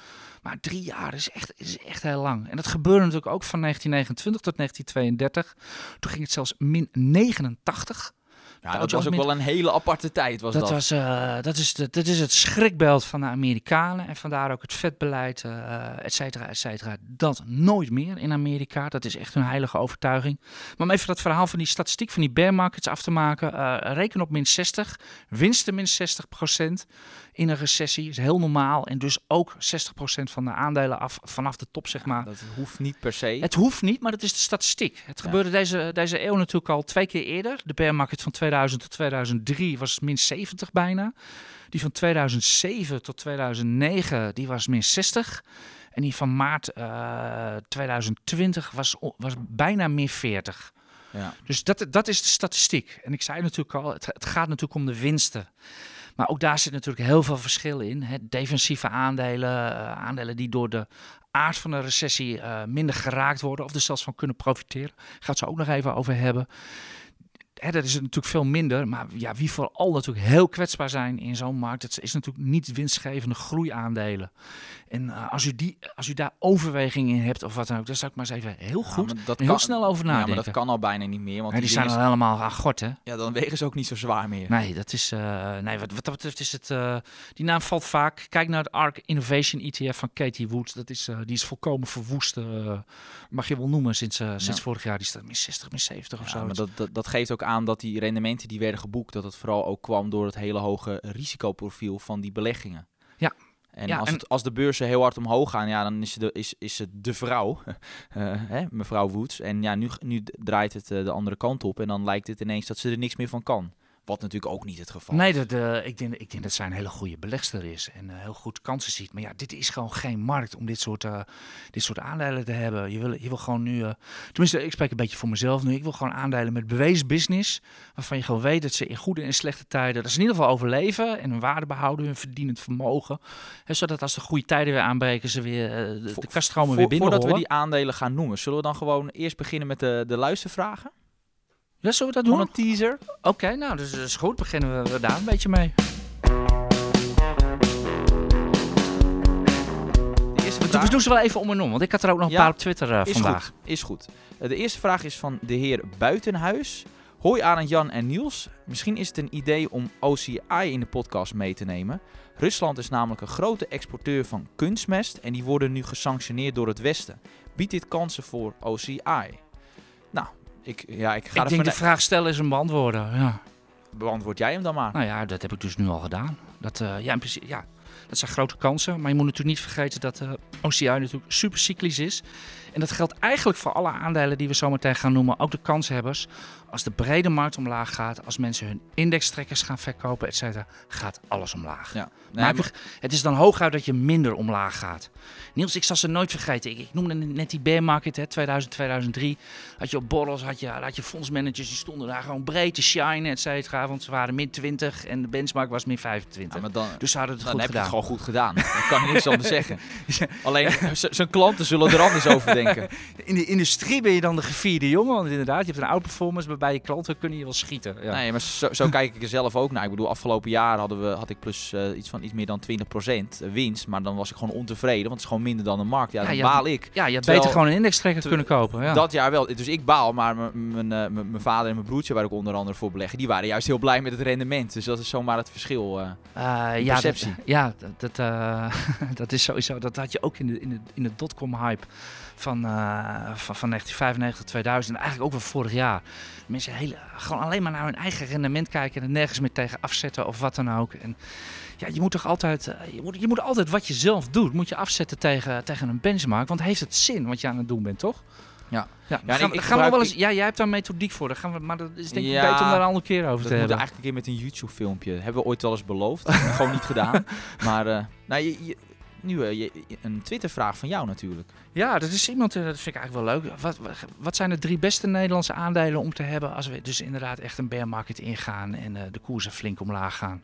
Maar drie jaar is echt, is echt heel lang. En dat gebeurde natuurlijk ook van 1929 tot 1932. Toen ging het zelfs min 89. Ja, dat was ook wel een hele aparte tijd. Was dat, Dat, was, eh, dat, is de, dat is het schrikbeeld van de Amerikanen. En vandaar ook het vetbeleid, eh et cetera, et cetera. Dat nooit meer in Amerika. Dat is echt hun heilige overtuiging. Maar om even dat verhaal van die statistiek van die bear markets af te maken. eh, reken op min 60. Winsten min 60 procent in een recessie. is heel normaal. En dus ook 60 procent van de aandelen af vanaf de top, zeg maar. dat hoeft niet per se. Het hoeft niet, maar dat is de statistiek. Het Ja. gebeurde deze, deze eeuw natuurlijk al twee keer eerder. De bear market van 2000 tot 2003 was min 70 bijna. Die van 2007 tot 2009 die was min 60. En die van maart eh, 2020 was, o- was bijna min 40. Ja. Dus dat, dat is de statistiek. En ik zei natuurlijk al, het, het gaat natuurlijk om de winsten. Maar ook daar zit natuurlijk heel veel verschil in. Hè. Defensieve aandelen, eh, aandelen die door de aard van de recessie eh, minder geraakt worden of er zelfs van kunnen profiteren. Gaat zo ook nog even over hebben. Hè, dat is natuurlijk veel minder. Maar ja, wie vooral natuurlijk heel kwetsbaar zijn in zo'n markt, dat is natuurlijk niet winstgevende groeiaandelen. En eh, als, u die, als u daar overweging in hebt of wat dan ook, dan zou ik maar eens even heel Ja, goed maar dat en heel snel over Ja, nadenken. maar dat kan al bijna niet meer. Want Ja, die, die zijn al helemaal aan gort, hè? ja, dan wegen ze ook niet zo zwaar meer. Nee, dat is, eh, nee wat, wat dat betreft is het. eh, die naam valt vaak. Kijk naar het ARK Innovation ETF van Katie Wood. Dat is, die is volkomen verwoest. mag je wel noemen sinds, sinds Ja. vorig jaar. Die staat min 60, min 70 of Ja, zo. maar dat, dat, dat geeft ook aan dat die rendementen die werden geboekt, dat het vooral ook kwam door het hele hoge risicoprofiel van die beleggingen. En, Ja, als, en- Het, als de beurzen heel hard omhoog gaan, ja, dan is ze de, is, is het de vrouw, eh, hè, mevrouw Woods. En ja, nu, nu draait het eh, de andere kant op en dan lijkt het ineens dat ze er niks meer van kan. Wat natuurlijk ook niet het geval Nee, dat, eh, ik, denk, ik denk dat zij een hele goede belegster is en eh, heel goed kansen ziet. Maar ja, dit is gewoon geen markt om dit soort, eh, dit soort aandelen te hebben. Je wil, je wil gewoon nu, tenminste, ik spreek een beetje voor mezelf nu. Ik wil gewoon aandelen met bewezen business, waarvan je gewoon weet dat ze in goede en slechte tijden, dat ze in ieder geval overleven en hun waarde behouden, hun verdienend vermogen. Hè, zodat als de goede tijden weer aanbreken, ze weer de, de kaststromen weer binnen Voordat we die aandelen gaan noemen, zullen we dan gewoon eerst beginnen met de, de luistervragen? Ja, zullen we dat doen? een teaser. Oké, nou, dus is goed. Beginnen we daar een beetje mee. De eerste We, vraag doen ze wel even om en om, want ik had er ook nog een paar op Twitter eh, is vandaag. goed. Is goed. Eh, de eerste vraag is van de heer Buitenhuis. Hoi Arend, Jan en Niels. Misschien is het een idee om OCI in de podcast mee te nemen. Rusland is namelijk een grote exporteur van kunstmest en die worden nu gesanctioneerd door het Westen. Biedt dit kansen voor OCI? Ik, ja, ik ga Ik denk de vraag stellen is een beantwoorden. Ja. Beantwoord jij hem dan maar. Nou ja, dat heb ik dus nu al gedaan. Dat, eh, ja, in principe, ja, dat zijn grote kansen. Maar je moet natuurlijk niet vergeten dat, eh, OCI natuurlijk super cyclisch is. En dat geldt eigenlijk voor alle aandelen die we zo meteen gaan noemen, ook de kanshebbers. Als de brede markt omlaag gaat, als mensen hun indextrekkers gaan verkopen, et cetera, gaat alles omlaag. Ja. Maar Nee, maar- het is dan hooguit dat je minder omlaag gaat. Niels, ik zal ze nooit vergeten. Ik, ik noemde net die bear market, hè, 2000, 2003. Had je op borrels, had je, had je fondsmanagers, die stonden daar gewoon breed te shine, et cetera. Want ze waren min 20 en de benchmark was min 25. Ja, maar dan, dus ze hadden het dan goed gedaan. Gewoon goed gedaan. Daar kan je niks anders zeggen. Alleen z- zijn klanten zullen er anders over denken. In de industrie ben je dan de gevierde jongen. Want inderdaad, je hebt een outperformance, maar bij je klanten kunnen je wel schieten. Ja. Nee, maar zo, zo kijk ik er zelf ook naar. Ik bedoel, afgelopen jaar hadden we, had ik plus eh, iets van iets meer dan 20% winst. Maar dan was ik gewoon ontevreden, want het is gewoon minder dan de markt. Ja, dan baal ik. Ja, je had Terwijl- beter gewoon een indextrekker kunnen kopen. Ja. Dat jaar wel. Dus ik baal, maar mijn, eh, vader en mijn broertje, waar ik onder andere voor beleggen, die waren juist heel blij met het rendement. Dus dat is zomaar het verschil. eh. Eh, Die ja, perceptie. Dat, ja, dat, dat, eh, dat is sowieso. Dat had je ook in de, in de, in de dotcom hype van, eh, van, van 1995 2000. En eigenlijk ook wel vorig jaar. Mensen hele, gewoon alleen maar naar hun eigen rendement kijken en er nergens meer tegen afzetten of wat dan ook. En ja, je moet toch altijd, eh, je moet, je moet altijd wat je zelf doet, moet je afzetten tegen, tegen een benchmark. Want heeft het zin wat je aan het doen bent, toch? Ja. Ja, Ja, en gaan, ik- ik gaan we wel eens, ja, jij hebt daar methodiek voor. Daar gaan we, maar dat is denk ik Ja, beter om daar een andere keer over te hebben. eigenlijk een keer met een YouTube filmpje. Hebben we ooit wel eens beloofd. Gewoon niet gedaan. Maar eh, nou, je, je- nu eh, je- een Twitter vraag van jou natuurlijk. Ja, dat is iemand, eh, dat vind ik eigenlijk wel leuk. Wat, wat- wat zijn de drie beste Nederlandse aandelen om te hebben als we dus inderdaad echt een bear market ingaan en de koersen flink omlaag gaan?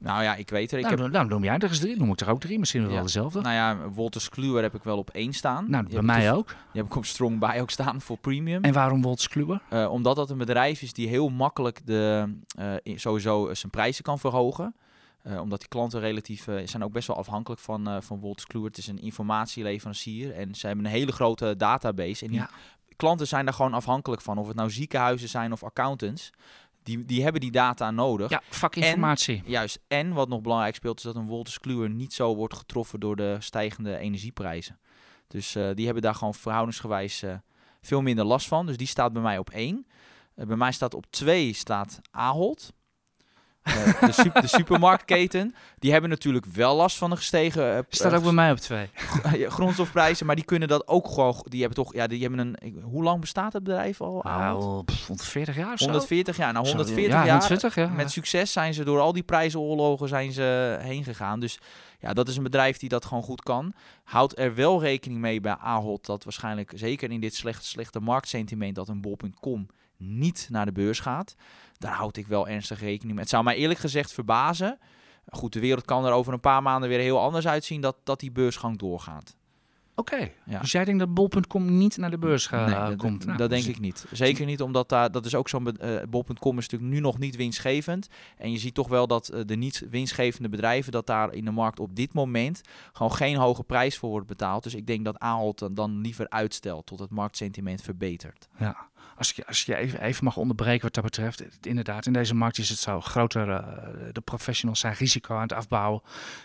Nou ja, ik weet er. Ik nou, heb, dan, nou, noem jij er eens drie, noem ik er ook drie, misschien wel Ja. dezelfde. nou ja, Wolters Kluwer heb ik wel op één staan. Nou, Die bij mij ook. Die heb ik op Strong Buy ook staan voor premium. En waarom Wolters Kluwer? Eh, omdat dat een bedrijf is die heel makkelijk de, eh, sowieso eh, zijn prijzen kan verhogen. Omdat die klanten relatief zijn ook best wel afhankelijk van, van Wolters Kluwer. Het is een informatieleverancier en ze hebben een hele grote database. En die Ja. klanten zijn daar gewoon afhankelijk van. Of het nou ziekenhuizen zijn of accountants. Die, die hebben die data nodig. Ja, vakinformatie. Juist. En wat nog belangrijk speelt, is dat een Wolters Kluwer niet zo wordt getroffen door de stijgende energieprijzen. Dus eh, die hebben daar gewoon verhoudingsgewijs eh, veel minder last van. Dus die staat bij mij op één. Eh, bij mij staat op twee staat Ahold. Eh, de, de supermarktketen. Die hebben natuurlijk wel last van de gestegen eh, Staat ook bij mij op twee. grondstofprijzen. Maar die kunnen dat ook gewoon. Die hebben toch. Ja, die hebben een. Hoe lang bestaat het bedrijf al? Ahold? Nou, pff, 140 jaar of zo? 140 jaar. Nou, Zo, 140 ja, jaar. 120, ja. Met succes zijn ze door al die prijzenoorlogen zijn ze heen gegaan. Dus ja, dat is een bedrijf die dat gewoon goed kan. Houdt er wel rekening mee bij Ahold dat waarschijnlijk zeker in dit slechte, slechte marktsentiment dat een bol.com niet naar de beurs gaat. Daar houd ik wel ernstig rekening mee. Het zou mij eerlijk gezegd verbazen. Goed, de wereld kan er over een paar maanden weer heel anders uitzien dat, dat die beursgang doorgaat. Oké, Ja. dus jij denkt dat bol.com niet naar de beurs gaat, Nee, dat, komt? Nou, dat denk dus- ik niet. Zeker niet omdat daar, dat is ook zo'n, be- eh, bol.com is natuurlijk nu nog niet winstgevend. En je ziet toch wel dat eh, de niet winstgevende bedrijven, dat daar in de markt op dit moment gewoon geen hoge prijs voor wordt betaald. Dus ik denk dat Ahold dan, dan liever uitstelt tot het marktsentiment verbetert. Ja, als als je even, even mag onderbreken wat dat betreft. Inderdaad, in deze markt is het zo. Groter, eh, de professionals zijn risico aan het afbouwen.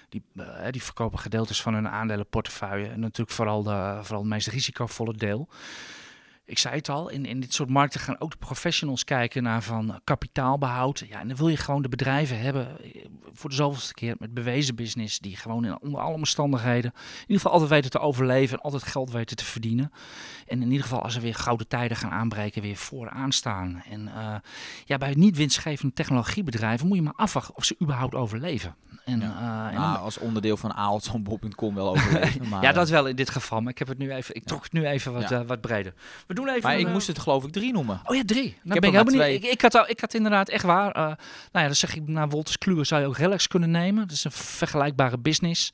Die, eh, die verkopen gedeeltes van hun aandelenportefeuille. En natuurlijk vooral, de, vooral het meest risicovolle deel. Ik zei het al, in, in dit soort markten gaan ook de professionals kijken naar van kapitaalbehoud. Ja, en dan wil je gewoon de bedrijven hebben, eh, voor de zoveelste keer, met bewezen business, die gewoon in, onder alle omstandigheden in ieder geval altijd weten te overleven en altijd geld weten te verdienen. En in ieder geval als er weer gouden tijden gaan aanbreken, weer vooraan staan. En eh, ja, bij niet winstgevende technologiebedrijven moet je maar afwachten of ze überhaupt overleven. En, Ja. eh, en Nou, dan- als onderdeel van Ahold zal bol.com wel overleven. Maar, ja, dat wel in dit geval. Maar ik heb het nu even, ik trok het nu even wat, Ja. wat breder. We doen even. maar een, ik eh, moest het geloof ik drie noemen. Oh ja, drie. Nou heb ben ik benieuwd. twee. Ik, ik, had al, ik had inderdaad echt waar. eh, nou ja, dan zeg ik naar Wolters Kluwer zou je ook relax kunnen nemen. Dat is een vergelijkbare business.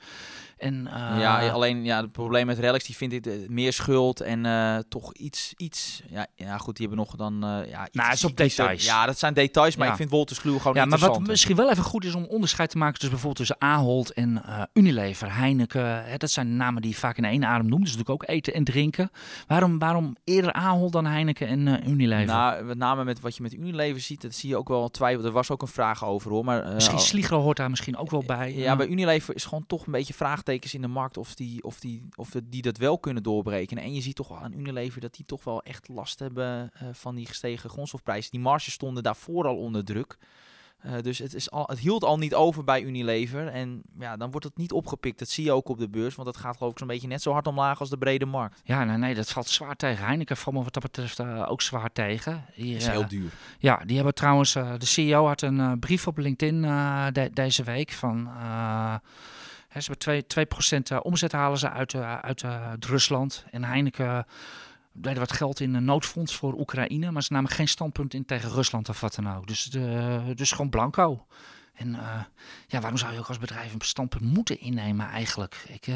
En, eh, ja, alleen ja, het probleem met Relics, die vind ik eh, meer schuld en eh, toch iets, iets, ja, ja goed, die hebben nog dan, eh ja, iets Nou, het is op details. Ja, dat zijn details, maar Ja. ik vind Wolters Kluwer gewoon Ja, maar wat misschien wel even goed is om onderscheid te maken tussen bijvoorbeeld tussen Ahold en Unilever, Heineken. Hè, dat zijn namen die je vaak in één adem noemt. Dus natuurlijk ook eten en drinken. Waarom, waarom eerder Ahold dan Heineken en Unilever? Nou, met name met wat je met Unilever ziet, dat zie je ook wel twijfel. Er was ook een vraag over hoor, maar... misschien Sligro hoort daar misschien ook wel bij. Ja, bij Unilever is gewoon toch een beetje vraagtekens in de markt of die, of die, of de- die dat wel kunnen doorbreken. En je ziet toch wel aan Unilever dat die toch wel echt last hebben eh, van die gestegen grondstofprijzen. Die marges stonden daarvoor al onder druk. Eh, dus het, is al, het hield al niet over bij Unilever. En ja, dan wordt het niet opgepikt. Dat zie je ook op de beurs. Want dat gaat geloof ik zo'n beetje net zo hard omlaag als de brede markt. Ja, nee, nee, dat valt zwaar tegen. Heineken valt me wat dat betreft eh, ook zwaar tegen. Hier, Dat is heel duur. Ja, die hebben trouwens, eh, de CEO had een eh, brief op LinkedIn eh, de- deze week van, ze hebben 2, 2% eh, omzet halen ze uit, eh, uit eh, Rusland. En Heineken deden wat geld in een noodfonds voor Oekraïne, maar ze namen geen standpunt in tegen Rusland of wat dan ook. Dus, de, dus gewoon blanco. En ja, waarom zou je ook als bedrijf een standpunt moeten innemen eigenlijk? Ik, ik,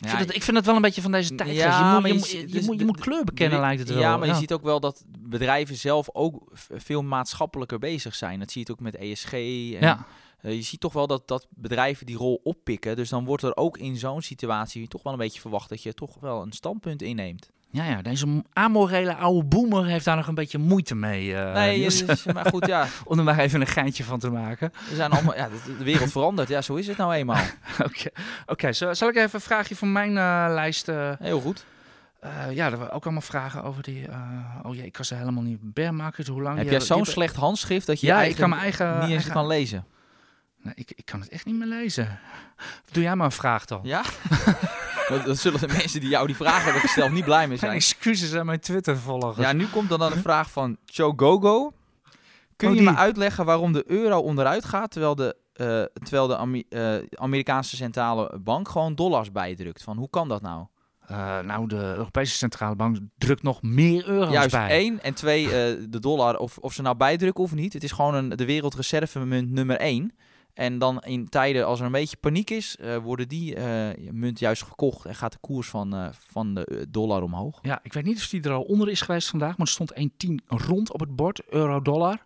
vind, het, ik vind het wel een beetje van deze tijd. Ja, je, moet, je, je moet- je, dus moet, je de- moet kleur bekennen, De- lijkt het wel. Ja, maar je ziet ook wel dat bedrijven zelf ook veel maatschappelijker bezig zijn. Dat zie je het ook met ESG. En, Ja. Eh, je ziet toch wel dat, dat bedrijven die rol oppikken. Dus dan wordt er ook in zo'n situatie toch wel een beetje verwacht dat je toch wel een standpunt inneemt. Ja, ja, deze amorele oude boomer heeft daar nog een beetje moeite mee. eh, nee, Niels. dus- maar goed, ja. om er maar even een geintje van te maken. We zijn allemaal, ja, de, wereld verandert. Ja, zo is het nou eenmaal. Oké, Oké, zo- zal ik even een vraagje van mijn eh, lijst... Heel goed. ja, er waren ook allemaal vragen over die... oh jee, ik kan ze helemaal niet bear market. Hoe lang Heb jij zo'n slecht handschrift dat je Ja, ik kan mijn eigen... niet eens eigen- kan lezen? Nee, ik, ik kan het echt niet meer lezen. Doe jij maar een vraag dan. Ja? dat, dat zullen de mensen die jou die vraag hebben gesteld niet blij mee Mijn zijn. excuses aan mijn Twitter-volgers. Ja, nu komt dan, dan een vraag van Chogogo. Kun Oh, je die. me uitleggen waarom de euro onderuit gaat terwijl de, eh, terwijl de eh, Amerikaanse centrale bank gewoon dollars bijdrukt? Van hoe kan dat nou? Eh, nou, de Europese Centrale Bank drukt nog meer euro's Juist bij. één en twee de dollar of, of ze nou bijdrukken of niet. Het is gewoon een, de wereldreservemunt nummer één. En dan in tijden als er een beetje paniek is, eh, worden die eh, munt juist gekocht en gaat de koers van, eh, van de dollar omhoog. Ja, ik weet niet of die er al onder is geweest vandaag, maar er stond 1,10 rond op het bord, euro-dollar.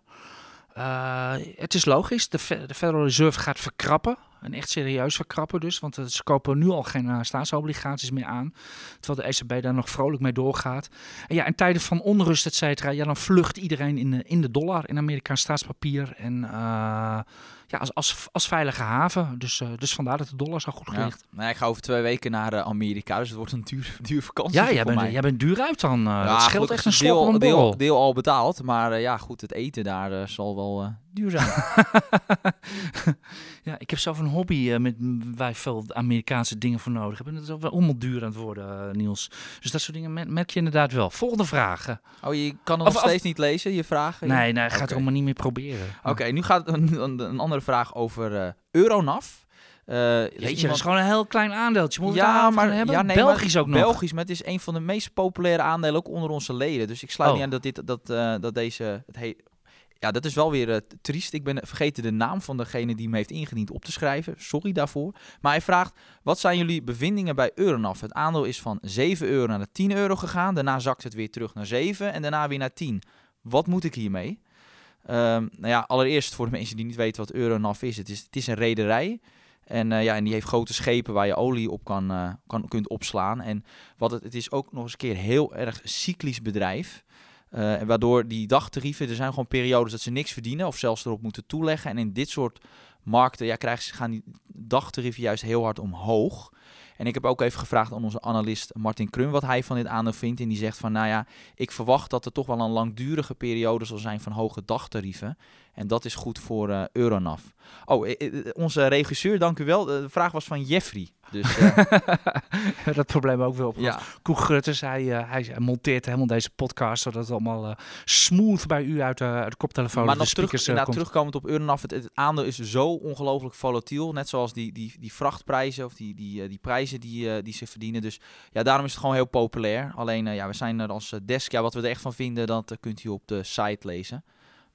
Het is logisch, de, Fe- de Federal Reserve gaat verkrappen. En echt serieus verkrappen dus, want ze kopen nu al geen staatsobligaties meer aan. Terwijl de ECB daar nog vrolijk mee doorgaat. En ja, in tijden van onrust, et cetera, ja, dan vlucht iedereen in de, in de dollar, in Amerikaans staatspapier. En ja, als, als, als veilige haven. Dus, eh, dus vandaar dat de dollar zo goed Ja. ligt. Nou, ik ga over twee weken naar eh, Amerika, dus het wordt een duur, duur vakantie Ja, jij bent, mij. jij bent duur uit dan. eh Ja, dat scheelt echt een slok deel, deel, deel al betaald, maar ja, goed, het eten daar zal wel duur zijn. ja, ik heb zelf een hobby eh, met waar je veel Amerikaanse dingen voor nodig hebt. En dat is wel allemaal duur aan het worden, eh, Niels. Dus dat soort dingen mer- merk je inderdaad wel. Volgende vraag. eh. Oh, je kan het Of- nog of- steeds niet lezen, je vragen? Nee, nee, gaat Oké. er allemaal niet meer proberen. Oké, nu gaat een, een, een andere vraag over eh, Euronav. Eh, is Weet je, dat iemand- is gewoon een heel klein aandeeltje. Het ja, maar hebben? ja, nee, Belgisch maar, ook nog. Belgisch, maar het is een van de meest populaire aandelen ook onder onze leden. Dus ik sluit Oh. niet aan dat dit dat, eh, dat deze het he- ja, dat is wel weer eh, triest. Ik ben vergeten de naam van degene die me heeft ingediend op te schrijven. Sorry daarvoor. Maar hij vraagt: wat zijn jullie bevindingen bij Euronav? Het aandeel is van 7 euro naar de 10 euro gegaan. Daarna zakt het weer terug naar 7 en daarna weer naar 10. Wat moet ik hiermee? Ehm, nou ja, allereerst voor de mensen die niet weten wat Euronav is. Het is, het is een rederij. En, eh, ja, en die heeft grote schepen waar je olie op kan, eh, kan, kunt opslaan. En wat het, het is ook nog eens een keer heel erg cyclisch bedrijf. Eh, waardoor die dagtarieven, er zijn gewoon periodes dat ze niks verdienen of zelfs erop moeten toeleggen. En in dit soort markten ja, krijgen ze, gaan die dagtarieven juist heel hard omhoog. En ik heb ook even gevraagd aan onze analist Martin Krum wat hij van dit aandeel vindt. En die zegt van, nou ja, ik verwacht dat er toch wel een langdurige periode zal zijn van hoge dagtarieven. En dat is goed voor eh, Euronav. Oh, eh, onze regisseur, dank u wel. De vraag was van Jeffrey. Dus eh, dat probleem ook wel op. ja, Koen Grutters, hij, eh, hij monteert helemaal deze podcast, zodat het allemaal eh, smooth bij u uit, de uit de koptelefoon maar nog terug, speakers eh, inderdaad, komt. terugkomend op Euronav, het, het aandeel is zo ongelooflijk volatiel. Net zoals die, die, die vrachtprijzen of die, die, die prijzen die, die ze verdienen. Dus ja, daarom is het gewoon heel populair. Alleen, ja, we zijn er als desk. Ja, wat we er echt van vinden, dat kunt u op de site lezen.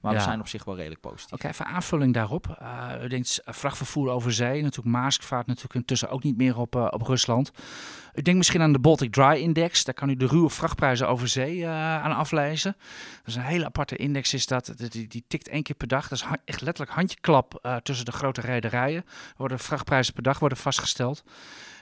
Maar we Ja. zijn op zich wel redelijk positief. Oké, even aanvulling daarop. Eh u denkt eh, vrachtvervoer over zee. Natuurlijk Maersk vaart natuurlijk intussen ook niet meer op, eh, op Rusland. U denkt misschien aan de Baltic Dry Index. Daar kan u de ruwe vrachtprijzen over zee aan aflezen. Dat is een hele aparte index. Is dat. Die, die, tikt één keer per dag. Dat is echt letterlijk handjeklap tussen de grote rederijen. Er worden vrachtprijzen per dag worden vastgesteld.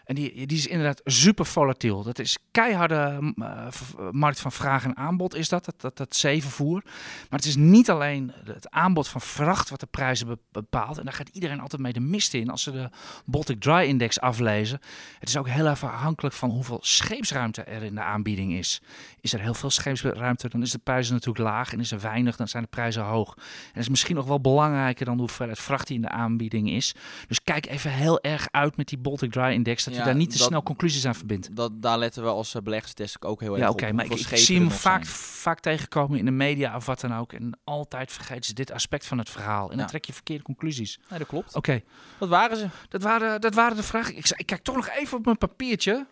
En die, die is inderdaad super volatiel. Dat is keiharde mm, eh, eh, markt van vraag en aanbod is dat, dat, dat, zeevervoer. Maar het is niet alleen het aanbod van vracht wat de prijzen be- bepaalt. En daar gaat iedereen altijd mee de mist in als ze de Baltic Dry Index aflezen. Het is ook heel erg afhankelijk van hoeveel scheepsruimte er in de aanbieding is. Is er heel veel scheepsruimte, dan is de prijs natuurlijk laag. En is er weinig, dan zijn de prijzen hoog. En is misschien nog wel belangrijker dan de hoeveelheid vracht in de aanbieding is. Dus kijk even heel erg uit met die Baltic Dry Index, dat je daar niet te dat- snel conclusies aan verbindt. Dat, daar letten we als eh, beleggersdesk ook heel erg Ja, op. oké, maar ik, ik zie hem nog vaak, zijn. vaak tegenkomen in de media of wat dan ook. En altijd vergeten ze dit aspect van het verhaal. En dan trek je verkeerde conclusies. Nee, dat klopt. Oké, Wat waren ze? dat, waren, dat waren de vragen. Ik, ik kijk toch nog even op mijn papiertje.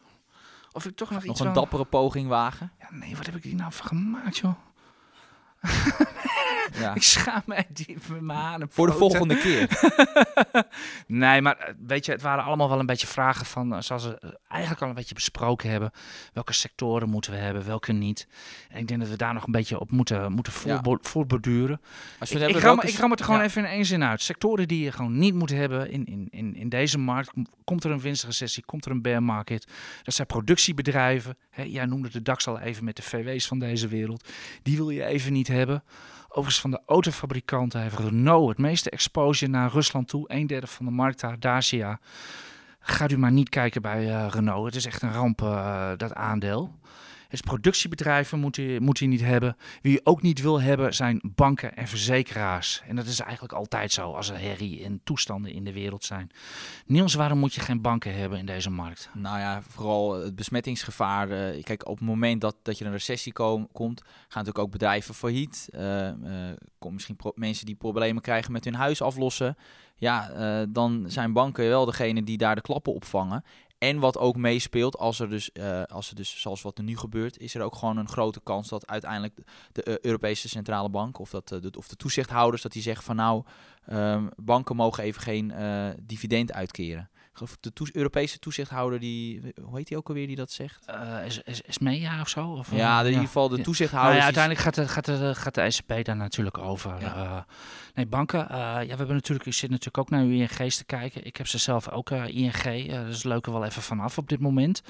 Of ik toch nog, Nog iets een wil- dappere poging wagen. Ja, nee, wat heb ik hier nou van gemaakt, joh? Ja. Ik schaam mij diep met mijn haren. Voor de volgende keer. nee, maar eh, weet je, het waren allemaal wel een beetje vragen van, eh, zoals we eh, eigenlijk al een beetje besproken hebben. Welke sectoren moeten we hebben, welke niet? En ik denk dat we daar nog een beetje op moeten, moeten Ja. voorbo- voorborduren. Als we Ik, ik, ram, ik ram het er gewoon Ja. even in één zin uit. Sectoren die je gewoon niet moet hebben in, in, in, in deze markt. Kom- Komt er een winstrecessie, komt er een bear market. Dat zijn productiebedrijven. Hè, jij noemde de DAX al even met de VW's van deze wereld. Die wil je even niet hebben. Overigens van de autofabrikanten heeft Renault het meeste exposure naar Rusland toe. Een derde van de markt daar, Dacia. Gaat u maar niet kijken bij eh, Renault. Het is echt een ramp, eh, dat aandeel. Is productiebedrijven moet u, moet u niet hebben. Wie je ook niet wil hebben zijn banken en verzekeraars. En dat is eigenlijk altijd zo als er herrie en toestanden in de wereld zijn. Niels, waarom moet je geen banken hebben in deze markt? Nou ja, vooral het besmettingsgevaar. eh, kijk, op het moment dat, dat je een recessie kom- komt, gaan natuurlijk ook bedrijven failliet. Eh eh, kom misschien mensen die problemen krijgen met hun huis aflossen. Ja, eh, dan zijn banken wel degene die daar de klappen opvangen. En wat ook meespeelt, als er dus, eh, als er dus zoals wat er nu gebeurt, is er ook gewoon een grote kans dat uiteindelijk de eh, Europese Centrale Bank of, dat, eh, de, of de toezichthouders, dat die zeggen van nou, ehm, banken mogen even geen dividend uitkeren. De toes- Europese toezichthouder, die, hoe heet die ook alweer die dat zegt? Eh, is, is, is Mea of zo? Of, eh, Ja, in ieder geval de Ja. Nou ja, uiteindelijk gaat de, gaat, de, gaat de ECB daar natuurlijk over. Eh, nee, banken. eh, ja, we hebben natuurlijk, u zit natuurlijk ook naar uw ING's te kijken. Ik heb ze zelf ook, eh, ING. eh dus leuk er wel even vanaf op dit moment.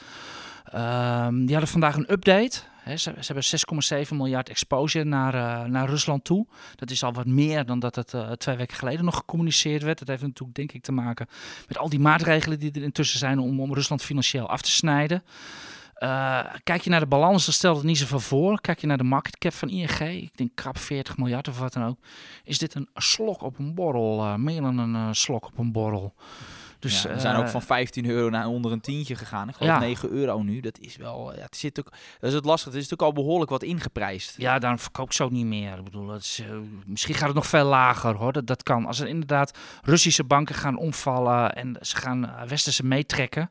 Ehm, die hadden vandaag een update. Ze, hebben 6,7 miljard exposure naar, eh, naar Rusland toe. Dat is al wat meer dan dat het eh, twee weken geleden nog gecommuniceerd werd. Dat heeft natuurlijk denk ik te maken met al die maatregelen die er intussen zijn om, om Rusland financieel af te snijden. Eh, kijk je naar de balans, dan stelt het niet zoveel voor. Kijk je naar de market cap van ING, ik denk krap 40 miljard of wat dan ook. Is dit een slok op een borrel? meer dan een slok op een borrel. Dus, ja, we zijn ook eh, van 15 euro naar onder een tientje gegaan. Ik geloof Ja. 9 euro nu. Dat is wel, ja, het zit ook, dat is het lastige. Het is natuurlijk al behoorlijk wat ingeprijsd. Ja, daarom verkoop ik ook niet meer. Ik bedoel, dat is, eh, misschien gaat het nog veel lager hoor. Dat, dat kan. Als er inderdaad Russische banken gaan omvallen en ze gaan eh, westerse meetrekken.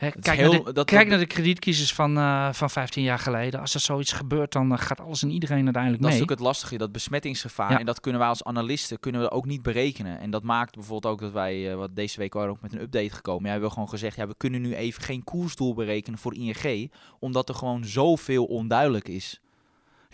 Is kijk, heel- naar de, dat- kijk dat- naar de kredietcrisis van, eh, van 15 jaar geleden. Als er zoiets gebeurt, dan eh, gaat alles en iedereen uiteindelijk Dat is mee. natuurlijk het lastige, dat besmettingsgevaar. Ja. En dat kunnen wij als analisten kunnen we ook niet berekenen. En dat maakt bijvoorbeeld ook dat wij, eh, wat deze week waren ook met een update gekomen. Ja, we hebben gewoon gezegd, ja, we kunnen nu even geen koersdoel berekenen voor ING. Omdat er gewoon zoveel onduidelijk is.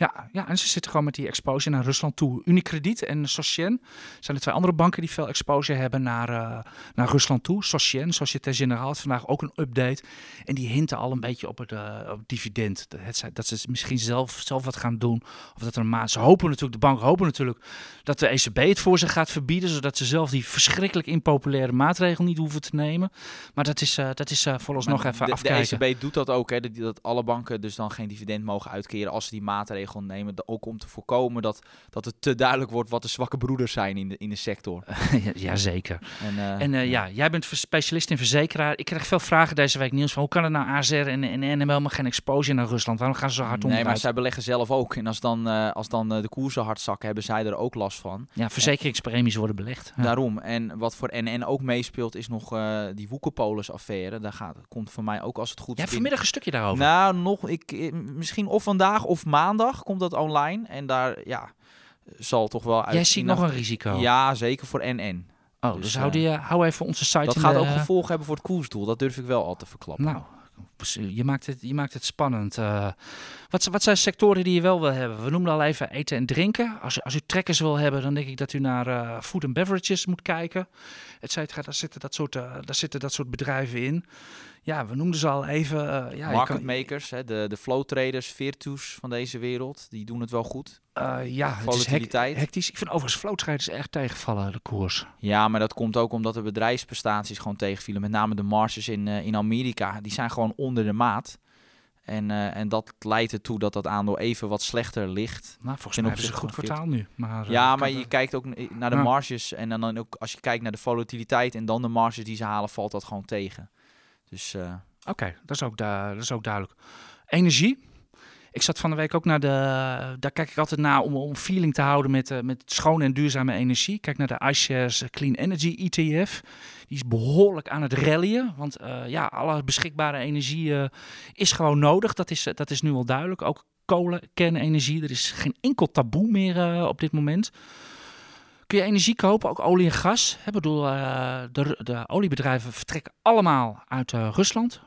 Ja, ja, en ze zitten gewoon met die exposure naar Rusland toe. Unicredit en Socien zijn de twee andere banken die veel exposure hebben naar, eh, naar Rusland toe. Socien, Societe Generale, had vandaag ook een update. En die hinten al een beetje op het, eh, op het dividend. Dat, het, dat ze misschien zelf, zelf wat gaan doen. Of dat er een maand. Ze hopen natuurlijk, de banken hopen natuurlijk dat de ECB het voor ze gaat verbieden. Zodat ze zelf die verschrikkelijk impopulaire maatregel niet hoeven te nemen. Maar dat is, eh dat is vooralsnog Maar even de, afkijken. De ECB doet dat ook, hè, dat, dat alle banken dus dan geen dividend mogen uitkeren als ze die maatregel nemen. Da- Ook om te voorkomen dat, dat het te duidelijk wordt wat de zwakke broeders zijn in de, in de sector. ja, Jazeker. En, eh, En eh, ja, jij bent specialist in verzekeraar. Ik krijg veel vragen deze week, Niels. Van hoe kan het nou AZR en, en NML helemaal geen exposure naar Rusland? Waarom gaan ze zo hard Nee, maar zij beleggen zelf ook. En als dan, eh, als dan de koersen hard zakken, hebben zij er ook last van. Ja, verzekeringspremies worden belegd. Ja. Daarom. En wat voor NN ook meespeelt, is nog die Woekerpolis-affaire. Daar gaat, komt voor mij ook als het goed is. hebt vanmiddag een stukje daarover. Nou, nog, ik, misschien of vandaag of maandag komt dat online. En daar, ja, zal toch wel uit. jij ziet nog een risico. Ja, zeker voor NN. oh, dus, dus, hou, eh, die, eh, hou even onze site Dat gaat de- ook gevolgen hebben voor het koersdoel. Dat durf ik wel al te verklappen. Nou, je maakt het, je maakt het spannend. Uh, wat, wat zijn sectoren die je wel wil hebben? We noemden al even eten en drinken. Als, als u trekkers wil hebben, dan denk ik dat u naar uh, food and beverages moet kijken. Et cetera. Daar zitten dat soort, daar zitten dat soort bedrijven in. Ja, we noemden ze al even. Uh, ja, Market makers, hè, de, de flow traders, Virtus van deze wereld, die doen het wel goed. Uh, ja, volatiliteit. Het is hectisch. Ik vind overigens flow traders echt tegenvallen, de koers. Ja, maar dat komt ook omdat de bedrijfsprestaties gewoon tegenvielen. Met name de marges in, uh, in Amerika, die zijn gewoon onder de maat. En, en dat leidt ertoe dat dat aandeel even wat slechter ligt. Nou, volgens mij hebben ze een goed kwartaal nu. Maar, ja, maar je kijkt ook naar de marges. En dan, dan ook als je kijkt naar de volatiliteit en dan de marges die ze halen, valt dat gewoon tegen. Dus, uh... Oké, dat, is ook duidelijk. Energie. Ik zat van de week ook naar de. Daar kijk ik altijd naar om, om feeling te houden met, uh, met schone en duurzame energie. Kijk naar de iShares Clean Energy ETF. Die is behoorlijk aan het rallyen. Want uh, ja, alle beschikbare energie is gewoon nodig. Dat is, dat is nu al duidelijk. Ook kolen, kernenergie. Er is geen enkel taboe meer op dit moment kun je energie kopen, ook olie en gas. Ik bedoel, uh, de, de, oliebedrijven vertrekken allemaal uit uh, Rusland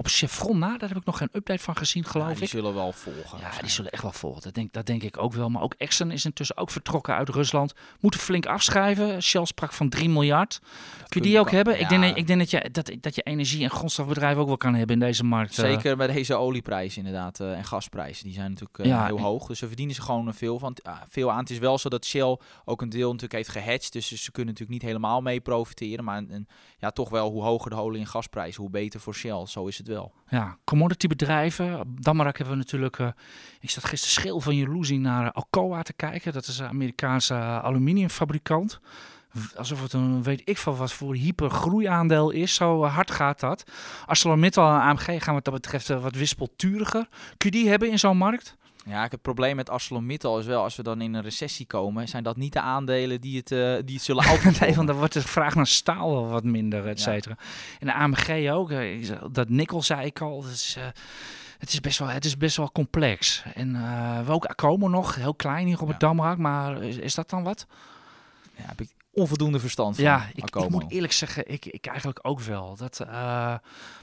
op Chevron na. Daar heb ik nog geen update van gezien, geloof ja, die ik. Die zullen wel volgen. Ja, die zullen echt wel volgen. Dat denk, dat denk ik ook wel. Maar ook Exxon is intussen ook vertrokken uit Rusland. Moeten flink afschrijven. Shell sprak van 3 miljard. Kun je die ook hebben? Ik, denk, ik denk dat je, dat, dat je energie- en grondstofbedrijven ook wel kan hebben in deze markt. Eh. Zeker met deze olieprijs inderdaad. Uh, en gasprijzen. Die zijn natuurlijk ja, heel hoog. Dus ze verdienen ze gewoon veel, van, veel aan. Het is wel zo dat Shell ook een deel natuurlijk heeft gehedged. Dus ze kunnen natuurlijk niet helemaal mee profiteren. Maar en, ja, toch wel hoe hoger de olie- en gasprijzen, hoe beter voor Shell. Zo is het wel. Ja, commodity bedrijven. Dammerak hebben we natuurlijk. Uh, ik zat gisteren schil van jaloezie naar Alcoa te kijken. Dat is een Amerikaanse aluminiumfabrikant. Alsof het een weet ik van wat voor hypergroeiaandeel is. Zo hard gaat dat. ArcelorMittal en AMG gaan wat dat betreft wat wispelturiger. Kun je die hebben in zo'n markt? Ja, het probleem met ArcelorMittal is wel, als we dan in een recessie komen, zijn dat niet de aandelen die het, uh, die het zullen outperformen. nee, want dan wordt de vraag naar staal wel wat minder, et cetera. En de AMG ook, eh, dat nikkel zei ik al, dat is, uh, het, is best wel, het is best wel complex. En uh, we ook Acomo nog, heel klein hier op het Damrak, maar is, is, dat dan wat? Ja, heb ik onvoldoende verstand van. Ja, ik, ik, moet eerlijk zeggen, ik, ik eigenlijk ook wel. Dat, uh,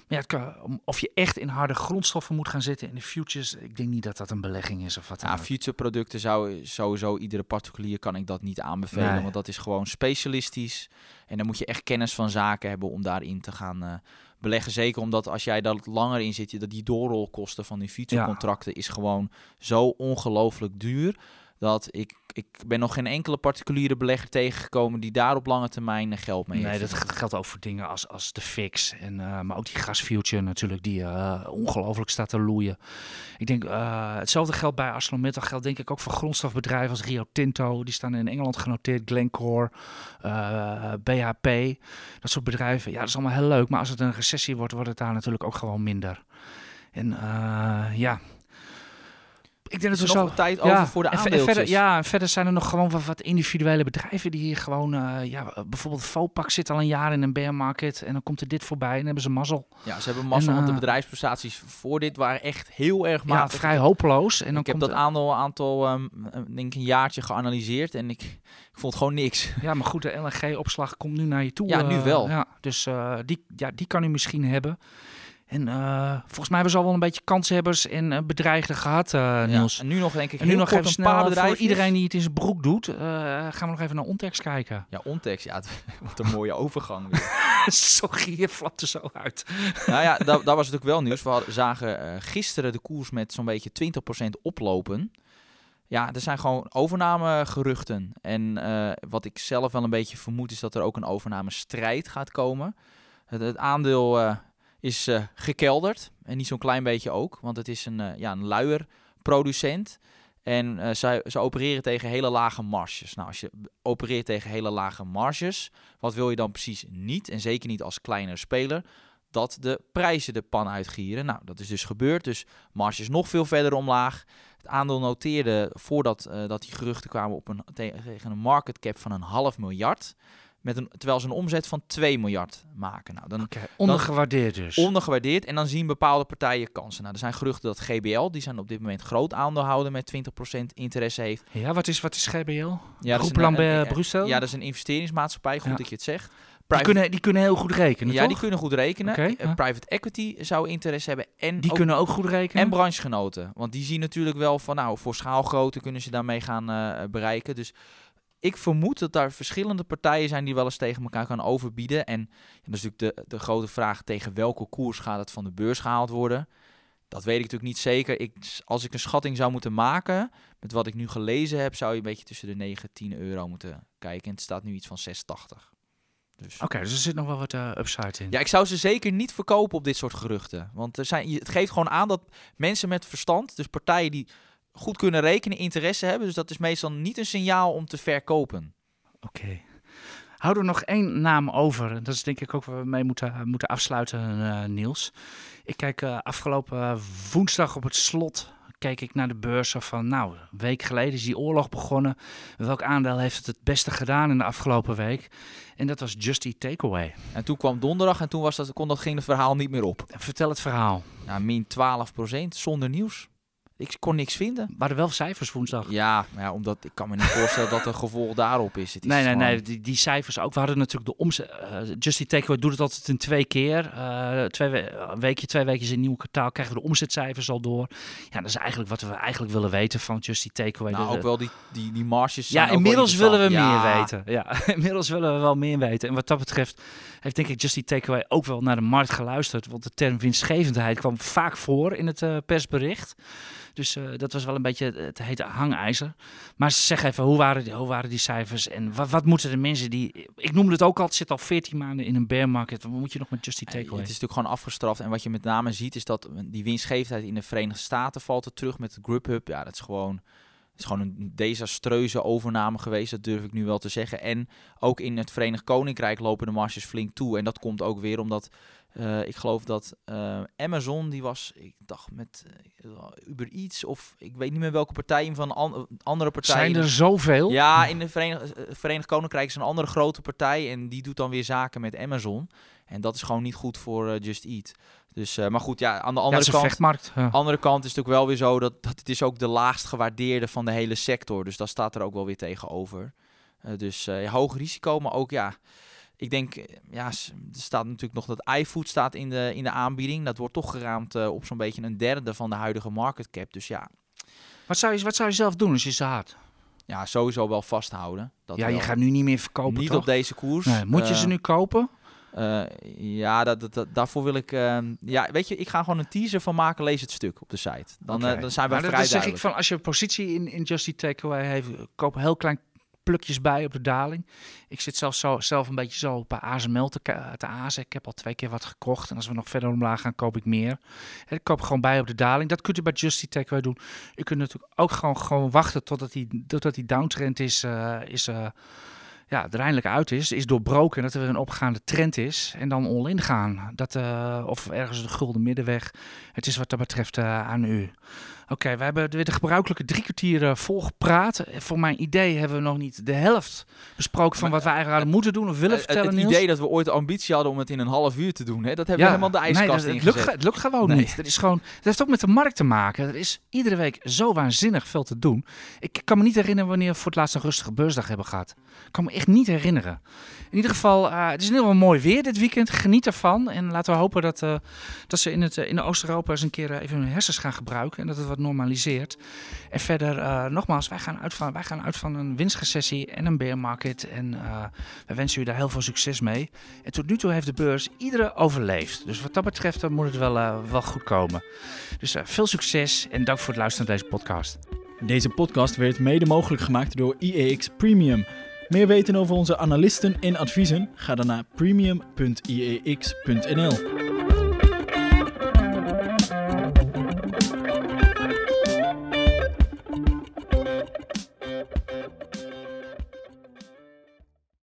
ja, kan, of je echt in harde grondstoffen moet gaan zitten in de futures, ik denk niet dat dat een belegging is of wat Ja, future producten zou sowieso iedere particulier kan ik dat niet aanbevelen, nee. want dat is gewoon specialistisch en dan moet je echt kennis van zaken hebben om daarin te gaan uh, beleggen. Zeker omdat als jij daar langer in zit, dat die doorrolkosten van die future contracten ja. is gewoon zo ongelooflijk duur dat ik, ik ben nog geen enkele particuliere belegger tegengekomen die daar op lange termijn geld mee heeft. Nee, dat geldt ook voor dingen als, als de fix. En, uh, maar ook die gasfuture natuurlijk, die uh, ongelooflijk staat te loeien. Ik denk, uh, hetzelfde geldt bij ArcelorMittal, geldt denk ik ook voor grondstofbedrijven als Rio Tinto. Die staan in Engeland genoteerd, Glencore, BHP, dat soort bedrijven. Ja, dat is allemaal heel leuk, maar als het een recessie wordt, wordt het daar natuurlijk ook gewoon minder. En ja, ik denk dat we zo tijd over ja, voor de aandeeltjes. Verder, ja, en verder zijn er nog gewoon wat, wat individuele bedrijven die hier gewoon, uh, ja, bijvoorbeeld Vopak zit al een jaar in een bear market en dan komt er dit voorbij en dan hebben ze mazzel. Ja, ze hebben mazzel, en, uh, want de eh, bedrijfsprestaties voor dit waren echt heel erg matig. Ja, vrij hopeloos. En dan ik heb dat aandeel, aantal, um, denk ik een jaartje geanalyseerd en ik, ik vond gewoon niks. Ja, maar goed, de LNG-opslag komt nu naar je toe. Ja, nu wel. ja, dus die, ja, die kan u misschien hebben. En uh, volgens mij hebben ze al wel een beetje kanshebbers en uh, bedreigden gehad, uh, Niels. Ja, en nu nog denk ik en nu nog even een paar bedrijven. Voor iedereen die het in zijn broek doet, gaan we nog even naar Ontex kijken. Ja, Ontex, ja, wat een mooie overgang. Sorry, je flapt er zo uit. nou ja, dat, dat was natuurlijk wel nieuws. We hadden, zagen gisteren de koers met zo'n beetje 20% oplopen. Ja, er zijn gewoon overnamegeruchten. En wat ik zelf wel een beetje vermoed is dat er ook een overnamestrijd gaat komen. Het, het aandeel is uh, gekelderd. En niet zo'n klein beetje ook, want het is een, uh, ja, een luier producent. En uh, zij, ze opereren tegen hele lage marges. Nou, als je opereert tegen hele lage marges, wat wil je dan precies niet? En zeker niet als kleine speler. Dat de prijzen de pan uitgieren. Nou, dat is dus gebeurd. Dus marges nog veel verder omlaag. Het aandeel noteerde voordat dat die geruchten kwamen op een, tegen een market cap van een half miljard met een, terwijl ze een omzet van 2 miljard maken. Nou, dan ondergewaardeerd dus. ondergewaardeerd en dan zien bepaalde partijen kansen. Nou, er zijn geruchten dat GBL, die zijn op dit moment groot aandeelhouder met 20% interesse heeft. ja, wat is, wat is GBL? Ja, Groep Lambert Brussel? Ja, dat is een investeringsmaatschappij, goed Ja. dat je het zegt. Die kunnen, die kunnen heel goed rekenen, ja, toch? die kunnen goed rekenen. Eh, ja. Private equity zou interesse hebben en Die ook kunnen ook goed rekenen. En branchegenoten. Want die zien natuurlijk wel van, nou, voor schaalgrootte kunnen ze daarmee gaan eh, bereiken. Dus ik vermoed dat daar verschillende partijen zijn die wel eens tegen elkaar gaan overbieden. En ja, dat is natuurlijk de, de grote vraag, tegen welke koers gaat het van de beurs gehaald worden? Dat weet ik natuurlijk niet zeker. Ik, als ik een schatting zou moeten maken, met wat ik nu gelezen heb, zou je een beetje tussen de 9 en 10 euro moeten kijken. En het staat nu iets van 6,80. Dus. Oké, dus er zit nog wel wat eh, upside in. Ja, ik zou ze zeker niet verkopen op dit soort geruchten. Want er zijn, het geeft gewoon aan dat mensen met verstand, dus partijen die goed kunnen rekenen, interesse hebben. Dus dat is meestal niet een signaal om te verkopen. Oké. Houden we nog één naam over. En Dat is denk ik ook waar we mee moeten, moeten afsluiten, eh, Niels. Ik kijk eh, afgelopen eh, woensdag op het slot. Keek ik naar de beurzen van, nou, een week geleden is die oorlog begonnen. Welk aandeel heeft het het beste gedaan in de afgelopen week? En dat was Just Eat Takeaway. En toen kwam donderdag en toen was dat, kon dat, ging het verhaal niet meer op. Vertel het verhaal. Nou, min 12% zonder nieuws. Ik kon niks vinden. Waren er wel cijfers woensdag? Ja, maar ja, omdat ik kan me niet voorstellen dat er gevolg daarop is. Het is Nee, nee, gewoon- nee. Die, die cijfers ook. We hadden natuurlijk de omzet. eh Just Eat Takeaway doet het altijd in twee keer. Eh, twee we- weekje, twee weken in een nieuw kwartaal krijgen we de omzetcijfers al door. Ja, dat is eigenlijk wat we eigenlijk willen weten van Just Eat Takeaway. Nou, De- ook wel die, die, die marges ja, inmiddels willen we meer weten. Ja, inmiddels willen we wel meer weten. En wat dat betreft heeft denk ik Just Eat Takeaway ook wel naar de markt geluisterd. Want de term winstgevendheid kwam vaak voor in het eh, persbericht. Dus eh, dat was wel een beetje het, het hete hangijzer. Maar zeg even, hoe waren die, hoe waren die cijfers? En wat, wat moeten de mensen die... Ik noemde het ook al, het zit al 14 maanden in een bear market. Wat moet je nog met Just Eat Ja, Takeaway? Het is natuurlijk gewoon afgestraft. En wat je met name ziet is dat die winstgevendheid in de Verenigde Staten valt er terug met Grubhub. Ja, dat is gewoon, het is gewoon een desastreuze overname geweest. Dat durf ik nu wel te zeggen. En ook in het Verenigd Koninkrijk lopen de marges flink toe. En dat komt ook weer omdat eh, ik geloof dat eh, Amazon, die was, ik dacht met eh, Uber Eats of ik weet niet meer welke partij, van an- andere partijen. Zijn er zoveel? Ja, in het Verenigd, Verenigd Koninkrijk is een andere grote partij en die doet dan weer zaken met Amazon. En dat is gewoon niet goed voor Just Eat. Dus, maar goed, ja, aan de Ja, andere een kant. Ja. andere kant is het ook wel weer zo dat, dat het is ook de laagst gewaardeerde van de hele sector. Dus dat staat er ook wel weer tegenover. Dus ja, hoog risico, maar ook ja, ik denk, eh, ja, er staat natuurlijk nog dat iFood staat in de, in de aanbieding. Dat wordt toch geraamd eh, op zo'n beetje een derde van de huidige market cap. Dus ja, Wat, zou je, wat zou je zelf doen als je ze had? ja sowieso wel vasthouden. Dat ja, je gaat nu niet meer verkopen, niet toch? op deze koers. Nee, moet je Eh, ze nu kopen? Eh, ja, dat, dat, dat- daarvoor wil ik. ja, weet je, ik ga gewoon een teaser van maken. Lees het stuk op de site. Dan, eh, dan zijn we Maar dat- vrij dan zeg ik van als je een positie in, in Just Eat Takeaway heeft, koop heel klein plukjes bij op de daling. Ik zit zelf, zo, zelf een beetje zo bij ASML te, te azen. Ik heb al twee keer wat gekocht. En als we nog verder omlaag gaan, koop ik meer. Ik koop gewoon bij op de daling. Dat kunt u bij Just Eat Takeaway doen. U kunt natuurlijk ook gewoon, gewoon wachten totdat die, totdat die downtrend is, eh, is eh, ja, er eindelijk uit is, is doorbroken en dat er weer een opgaande trend is. En dan all-in gaan. Dat, eh, of ergens de gulden middenweg. Het is wat dat betreft eh, aan u. Oké, we hebben weer de gebruikelijke drie kwartier eh, volgepraat. Eh, Voor mijn idee hebben we nog niet de helft besproken van Maar, wat wij eigenlijk hadden moeten doen of willen Eh, vertellen, het Niels. idee dat we ooit de ambitie hadden om het in een half uur te doen, hè, dat hebben we helemaal de nee, ijskast dat, het, lukt, het lukt gewoon Nee. niet. Dat, is gewoon, dat heeft ook met de markt te maken. Er is iedere week zo waanzinnig veel te doen. Ik kan me niet herinneren wanneer we voor het laatst een rustige beursdag hebben gehad. Ik kan me echt niet herinneren. In ieder geval, eh, het is in ieder geval mooi weer dit weekend. Geniet ervan. En laten we hopen dat, eh, dat ze in, het, eh, in Oost-Europa eens een keer eh, even hun hersens gaan gebruiken. En dat het wat normaliseert. En verder, eh, nogmaals, wij gaan, uit van, wij gaan uit van een winstrecessie en een bear market. En eh wij wensen u daar heel veel succes mee. En tot nu toe heeft de beurs iedere overleefd. Dus wat dat betreft dan moet het wel, eh, wel goed komen. Dus veel succes en dank voor het luisteren naar deze podcast. Deze podcast werd mede mogelijk gemaakt door IEX Premium. Meer weten over onze analisten en adviezen? Ga dan naar premium.iex.nl.